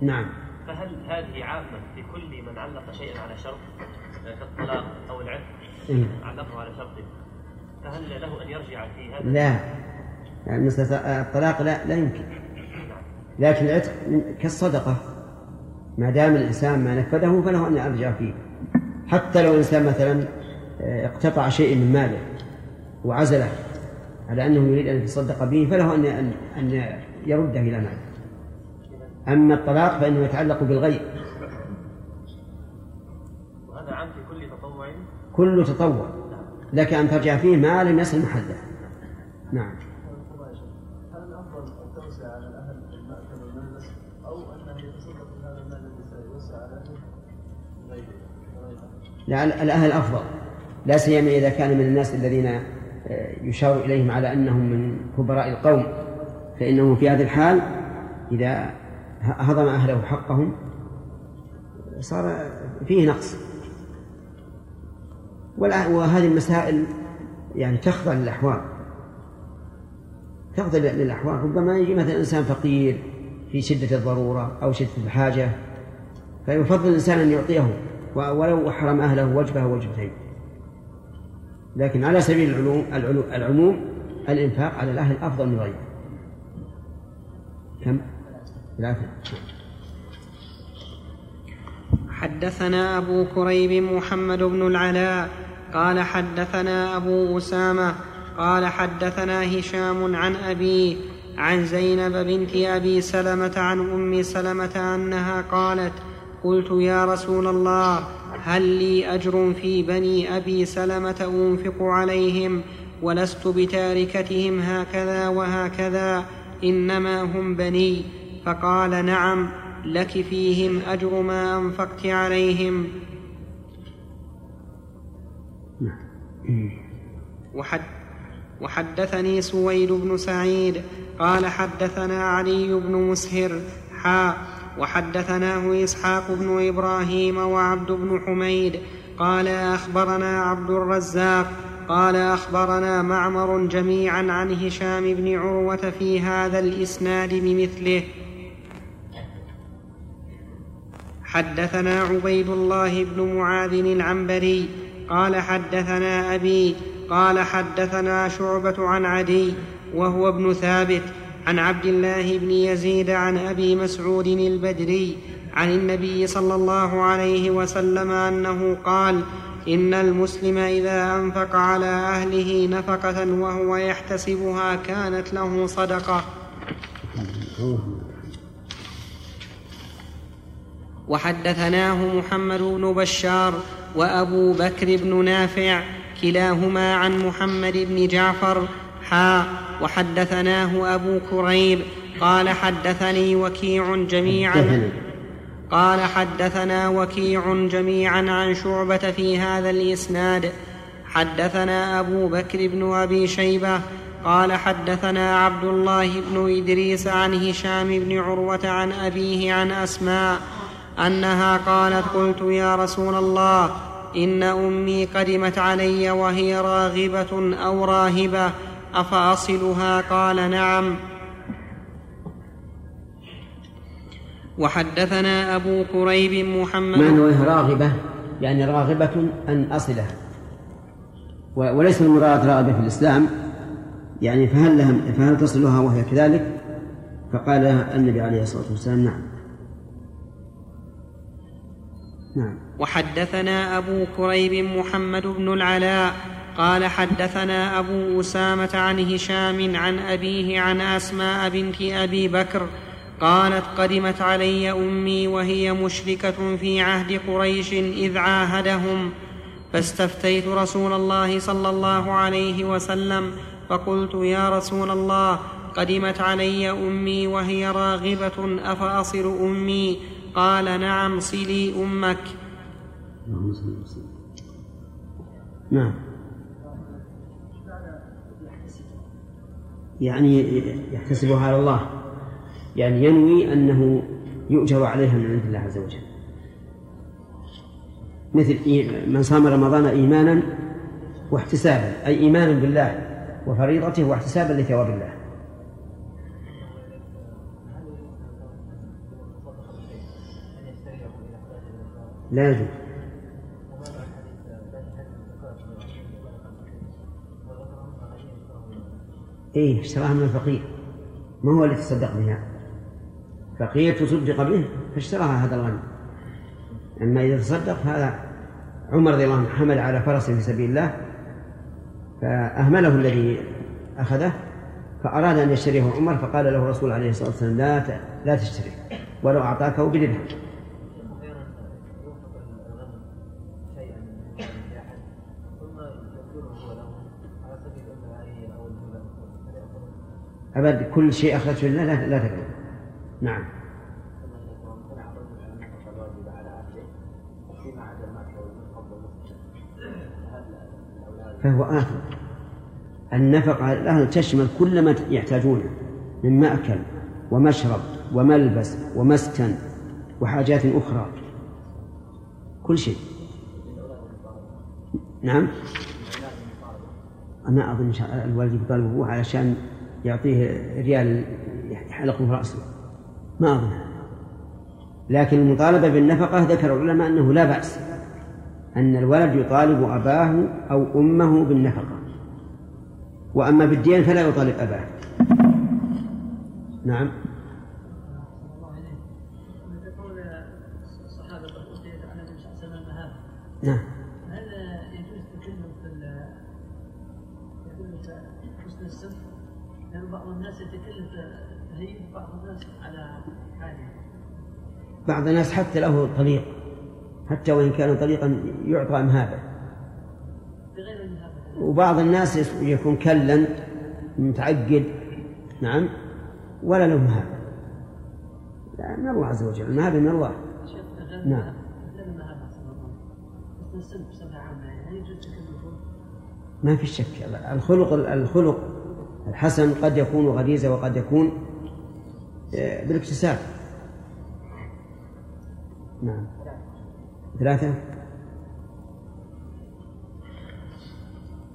نعم. فهل هذه عامة في كل من علق شيئا على شرط كالطلاق أو العتق؟ إيه. علقه على شرط فهل له أن يرجع في هذا؟ لا. يعني مثل الطلاق لا لا يمكن. لكن العتق كالصدقة. ما دام الإنسان ما نفذه فله أن يرجع فيه. حتى لو الإنسان مثلا آه، اقتطع شيء من ماله وعزله على أنه يريد أن يتصدق به فله أن أن أن يرده إلى ماله. أما الطلاق فإنه يتعلق بالغير وهذا عام في كل تطوع؟ كل تطوع. لك أن ترجع فيه ما لم يصل محله. نعم. هل التوسع على الأهل المأكل والملبس انه يتصدق بهذا المال الذي سيوسع على لا الأهل أفضل. لا سيما إذا كان من الناس الذين آه، يشار إليهم على أنهم من كبراء القوم. فإنه في هذه الحال إذا هضم أهله حقهم. صار فيه نقص. وهذه المسائل يعني تخضع للأحوال. تخضع للأحوال. ربما يجي مثلا إنسان فقير في شدة الضرورة أو شدة الحاجة فيفضل الإنسان أن يعطيه ولو حرم أهله وجبة وجبتين. لكن على سبيل العلوم العلو- العموم الإنفاق على الأهل أفضل من غيره. كم؟ حدثنا أبو كريب محمد بن العلاء قال حدثنا أبو أسامة قال حدثنا هشام عن أبيه عن زينب بنت أبي سلمة عن أم سلمة أنها قالت قلت يا رسول الله هل لي أجر في بني أبي سلمة أنفق عليهم ولست بتاركتهم هكذا وهكذا إنما هم بني. فقال نعم لك فيهم أجر ما أنفقت عليهم. وحد وحدثني سويد بن سعيد قال حدثنا علي بن مسهر حا وحدثناه إسحاق بن إبراهيم وعبد بن حميد قال أخبرنا عبد الرزاق قال أخبرنا معمر جميعا عن هشام بن عروة في هذا الإسناد بمثله. حدثنا عبيد الله بن معاذ العنبري قال حدثنا أبي قال حدثنا شعبة عن عدي وهو ابن ثابت عن عبد الله بن يزيد عن أبي مسعود البدري عن النبي صلى الله عليه وسلم أنه قال إن المسلم إذا أنفق على أهله نفقة وهو يحتسبها كانت له صدقة. وحدثناه محمد بن بشار وأبو بكر بن نافع كلاهما عن محمد بن جعفر. حا وحدثناه أبو كريب. قال حدثني وكيع جميعا. قال حدثنا وكيع جميعا عن شعبة في هذا الإسناد. حدثنا أبو بكر بن أبي شيبة. قال حدثنا عبد الله بن إدريس عن هشام بن عروة عن أبيه عن أسماء. أنها قالت قلت يا رسول الله إن أمي قدمت علي وهي راغبة أو راهبة أفأصلها؟ قال نعم. وحدثنا أبو كريب محمد. معنى وهي راغبة يعني راغبة أن أصلها. و- وليس المراد راغبة في الإسلام يعني فهل لها فهل تصلها وهي كذلك؟ فقال النبي عليه الصلاة والسلام نعم. نعم. وحدثنا أبو كريب محمد بن العلاء قال حدثنا أبو أسامة عن هشام عن أبيه عن أسماء بنت أبي بكر قالت قدمت علي أمي وهي مشركة في عهد قريش إذ عاهدهم فاستفتيت رسول الله صلى الله عليه وسلم فقلت يا رسول الله قدمت علي أمي وهي راغبة افاصل أمي؟ قال نعم صلي وسلم نعم. يعني يحتسبها على الله. يعني ينوي أنه يؤجر عليها من عند الله عز وجل. مثل من صام رمضان إيمانا واحتسابا أي إيمانا بالله وفريضته واحتسابا لثواب الله. لا يجوز. إيه اشتراها من الفقير. ما هو اللي تصدق بها؟ فقير تصدق به فاشتراها هذا الغني أما إذا تصدق هذا عمر رضي الله عنه حمل على فرس في سبيل الله فأهمله الذي أخذه فأراد أن يشتريه عمر فقال له الرسول عليه الصلاة والسلام لا لا تشتريه ولو أعطاكه بدرهم أبد كل شيء أخرجه لله لا, لا تقبل نعم. فهو آثم النفقة الأهل تشمل كل ما يحتاجونه من مأكل ومشرب وملبس ومسكن وحاجات أخرى. كل شيء. نعم. أنا أظن الوالد يطالب أبوه علشان يعطيه ريال يحلقه في رأسه. ما أظن. لكن المطالبة بالنفقة ذكر العلماء أنه لا بأس أن الولد يطالب أباه أو أمه بالنفقة. وأما بالدين فلا يطالب أباه. نعم. نعم. هل يجوز التكلم في حسن؟ لأن بعض الناس بعض الناس على حاله. بعض الناس حتى له طريق حتى وإن كان طريقا يعطى مهابة. وبعض الناس يكون كلا متعقد نعم ولا له مهابة لا من الله عز وجل المهابة من الله نعم. يعني؟ ما في شك الخلق الخلق الحسن قد يكون غريزة وقد يكون آه، بالاكتساب. نعم. ثلاثة.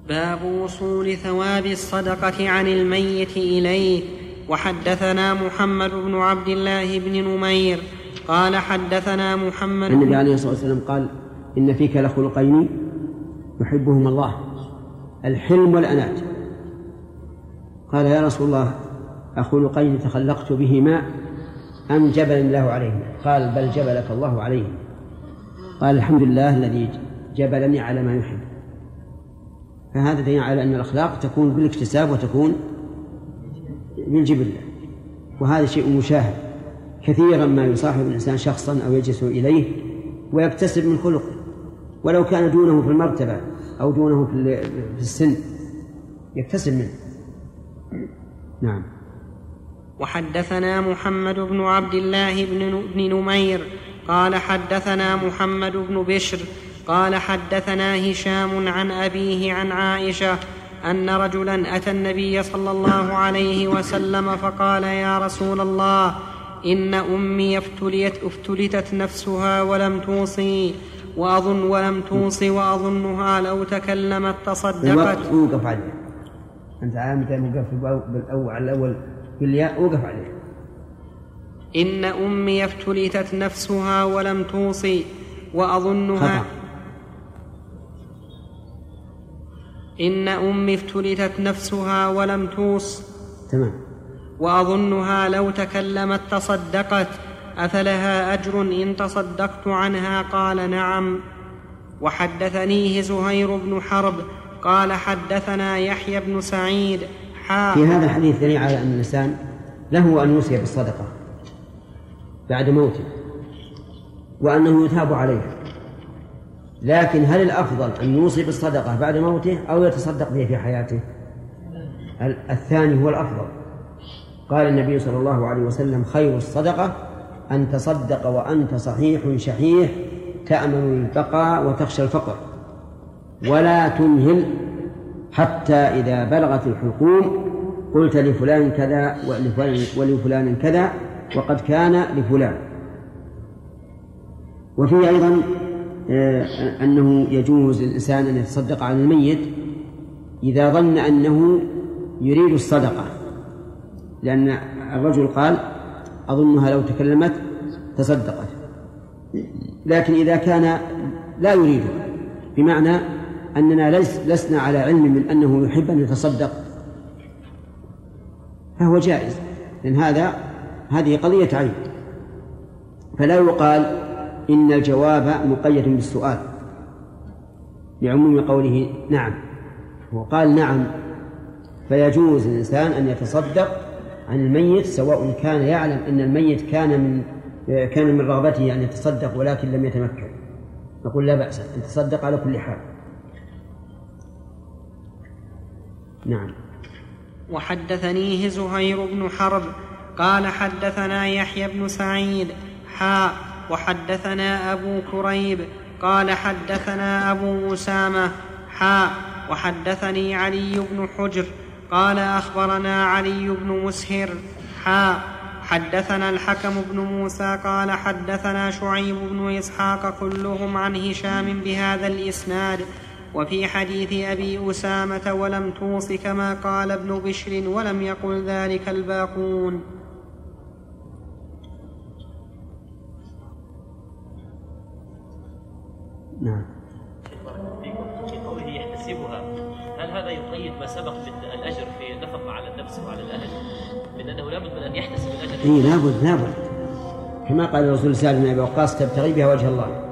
باب وصول ثواب الصدقة عن الميت إليه. وحدثنا محمد بن عبد الله بن نمير قال حدثنا محمد النبي عليه الصلاة والسلام قال إن فيك لخلقين يحبهما الله الحلم والأنات قال يا رسول الله أخلقين تخلقت بهما أم جبل الله عليهما؟ قال بل جبلك الله عليهما. قال الحمد لله الذي جبلني على ما يحب. فهذا دليل على أن الأخلاق تكون بالاكتساب وتكون بالجبلة وهذا شيء مشاهد. كثيرا ما يصاحب الإنسان شخصا أو يجلس إليه ويكتسب من خلقه. ولو كان دونه في المرتبة أو دونه في السن يكتسب منه. نعم. وحدثنا محمد بن عبد الله بن بن نمير قال حدثنا محمد بن بشر قال حدثنا هشام عن أبيه عن عائشة أن رجلا أتى النبي صلى الله عليه وسلم فقال يا رسول الله إن أمي افتليت افتلتت نفسها ولم توصي واظن ولم توصي وأظنها لو تكلمت تصدقت. أنت عامل موقف بالأول على الأول بالياء اوقف عليه. إن أمي افتلتت نفسها ولم توصي وأظنها خطأ. إن أمي افتلتت نفسها ولم توص تمام. وأظنها لو تكلمت تصدقت أفلها أجر إن تصدقت عنها؟ قال نعم. وحدثنيه زهير بن حرب قال حدثنا يحيى بن سعيد حا في هذا الحديث دليل على أن الإنسان له أن يوصي بالصدقة بعد موته وأنه يثاب عليها. لكن هل الأفضل أن يوصي بالصدقة بعد موته أو يتصدق بها في حياته؟ ال- الثاني هو الأفضل. قال النبي صلى الله عليه وسلم خير الصدقة أن تصدق وأنت صحيح شحيح تأمل البقاء وتخشى الفقر. ولا تمهل حتى إذا بلغت الحلقوم قلت لفلان كذا ولفلان, ولفلان كذا وقد كان لفلان. وفيه أيضا آه، أنه يجوز للإنسان أن يتصدق على الميت إذا ظن أنه يريد الصدقة. لأن الرجل قال أظنها لو تكلمت تصدقت. لكن إذا كان لا يريدها بمعنى أننا لسنا على علم من أنه يحب أن يتصدق. فهو جائز. لأن هذا هذه قضية عين. فلا يقال إن الجواب مقيد بالسؤال. لعموم قوله نعم. هو قال نعم. فيجوز للإنسان أن يتصدق عن الميت سواء كان يعلم أن الميت كان من كان من رغبته أن يتصدق ولكن لم يتمكن. نقول لا بأس أن تصدق على كل حال. نعم. وحدثنيه زهير بن حرب قال حدثنا يحيى بن سعيد حاء وحدثنا أبو كريب قال حدثنا أبو أسامة حاء وحدثني علي بن حجر قال أخبرنا علي بن مسهر حاء حدثنا الحكم بن موسى قال حدثنا شعيب بن إسحاق كلهم عن هشام بهذا الإسناد وفي حديث أبي أسامة ولم توص كما قال ابن بشر ولم يقل ذلك الباقون. نعم. في قوله يحتسبها هل هذا يقيد ما سبق من الأجر في النفقة على النفس وعلى الأهل؟ من أنه لابد من أن يحتسب الأجر. اي لابد لابد كما قال الرسول سعد بن أبي وقاص تبتغي بها وجه الله.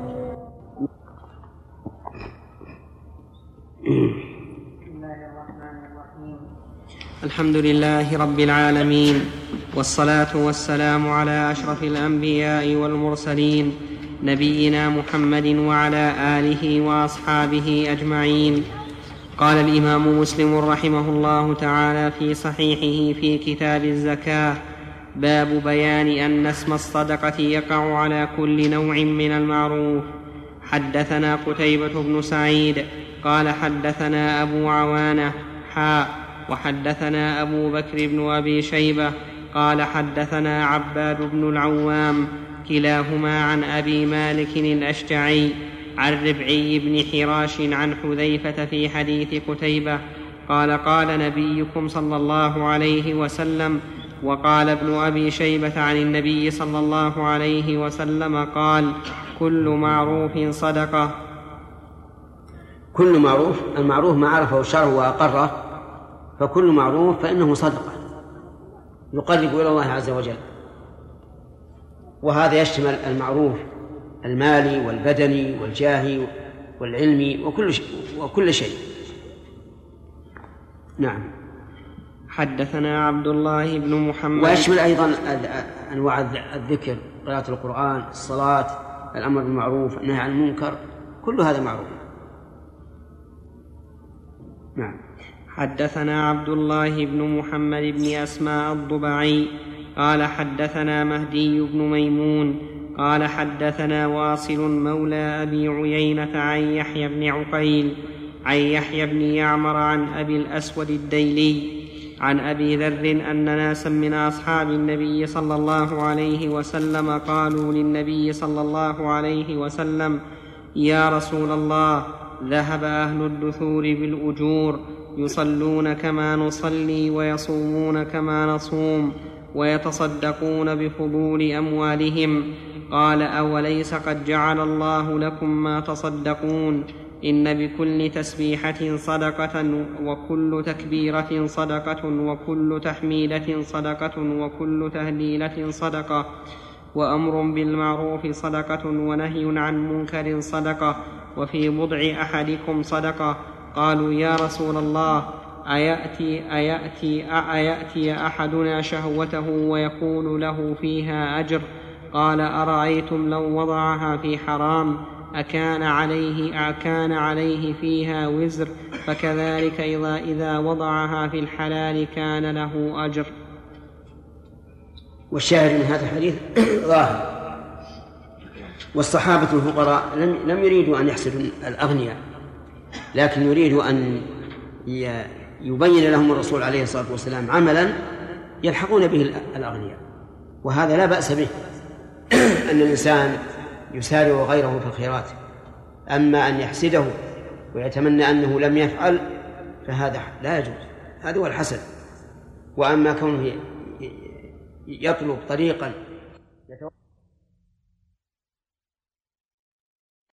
الحمد لله رب العالمين والصلاة والسلام على أشرف الأنبياء والمرسلين نبينا محمد وعلى آله وأصحابه أجمعين. قال الإمام مسلم رحمه الله تعالى في صحيحه في كتاب الزكاة باب بيان أن اسم الصدقة يقع على كل نوع من المعروف. حدثنا قتيبة بن سعيد قال حدثنا أبو عوانة حاء وحدثنا أبو بكر بن أبي شيبة قال حدثنا عباد بن العوام كلاهما عن أبي مالك الأشجعي عن ربعي بن حراش عن حذيفة في حديث قتيبة قال قال نبيكم صلى الله عليه وسلم وقال ابن أبي شيبة عن النبي صلى الله عليه وسلم قال كل معروف صدقة. كل معروف المعروف ما عرفه الشرع وأقره فكل معروف فإنه صدقة. يقرب إلى الله عز وجل. وهذا يشمل المعروف المالي والبدني والجاهي والعلمي وكل شيء وكل شيء. نعم. حدثنا عبد الله بن محمد. ويشمل أيضا أنواع الذكر قراءة القرآن الصلاة الأمر بالمعروف النهي عن المنكر كل هذا معروف. نعم. حدثنا عبد الله بن محمد بن أسماء الضبعي قال حدثنا مهدي بن ميمون قال حدثنا واصل مولى أبي عيينة عن يحيى بن عقيل عن يحيى بن يعمر عن أبي الأسود الديلي عن أبي ذر أن ناسا من أصحاب النبي صلى الله عليه وسلم قالوا للنبي صلى الله عليه وسلم يا رسول الله ذهب أهل الدثور بالأجور يصلون كما نصلي ويصومون كما نصوم ويتصدقون بفضول أموالهم. قال أوليس قد جعل الله لكم ما تصدقون؟ إن بكل تسبيحة صدقة وكل تكبيرة صدقة وكل تحميدة صدقة وكل تهليلة صدقة. وأمر بالمعروف صدقة ونهي عن منكر صدقة وفي بضع أحدكم صدقة. قالوا يا رسول الله أيأتي أيأتي أيأتي أحدنا شهوته ويكون له فيها أجر؟ قال أرأيتم لو وضعها في حرام؟ أكان عليه أكان عليه فيها وزر فكذلك إذا إذا وضعها في الحلال كان له أجر. والشاهد من هذا الحديث ظاهر. والصحابة الفقراء لم لم يريدوا أن يحسدوا الأغنياء لكن يريدوا أن يبين لهم الرسول عليه الصلاة والسلام عملا يلحقون به الأغنياء. وهذا لا بأس به أن الإنسان يسارع غيره في الخيرات. أما أن يحسده ويتمنى أنه لم يفعل فهذا لا يجوز. هذا هو الحسد. وأما كونه يطلب طريقا.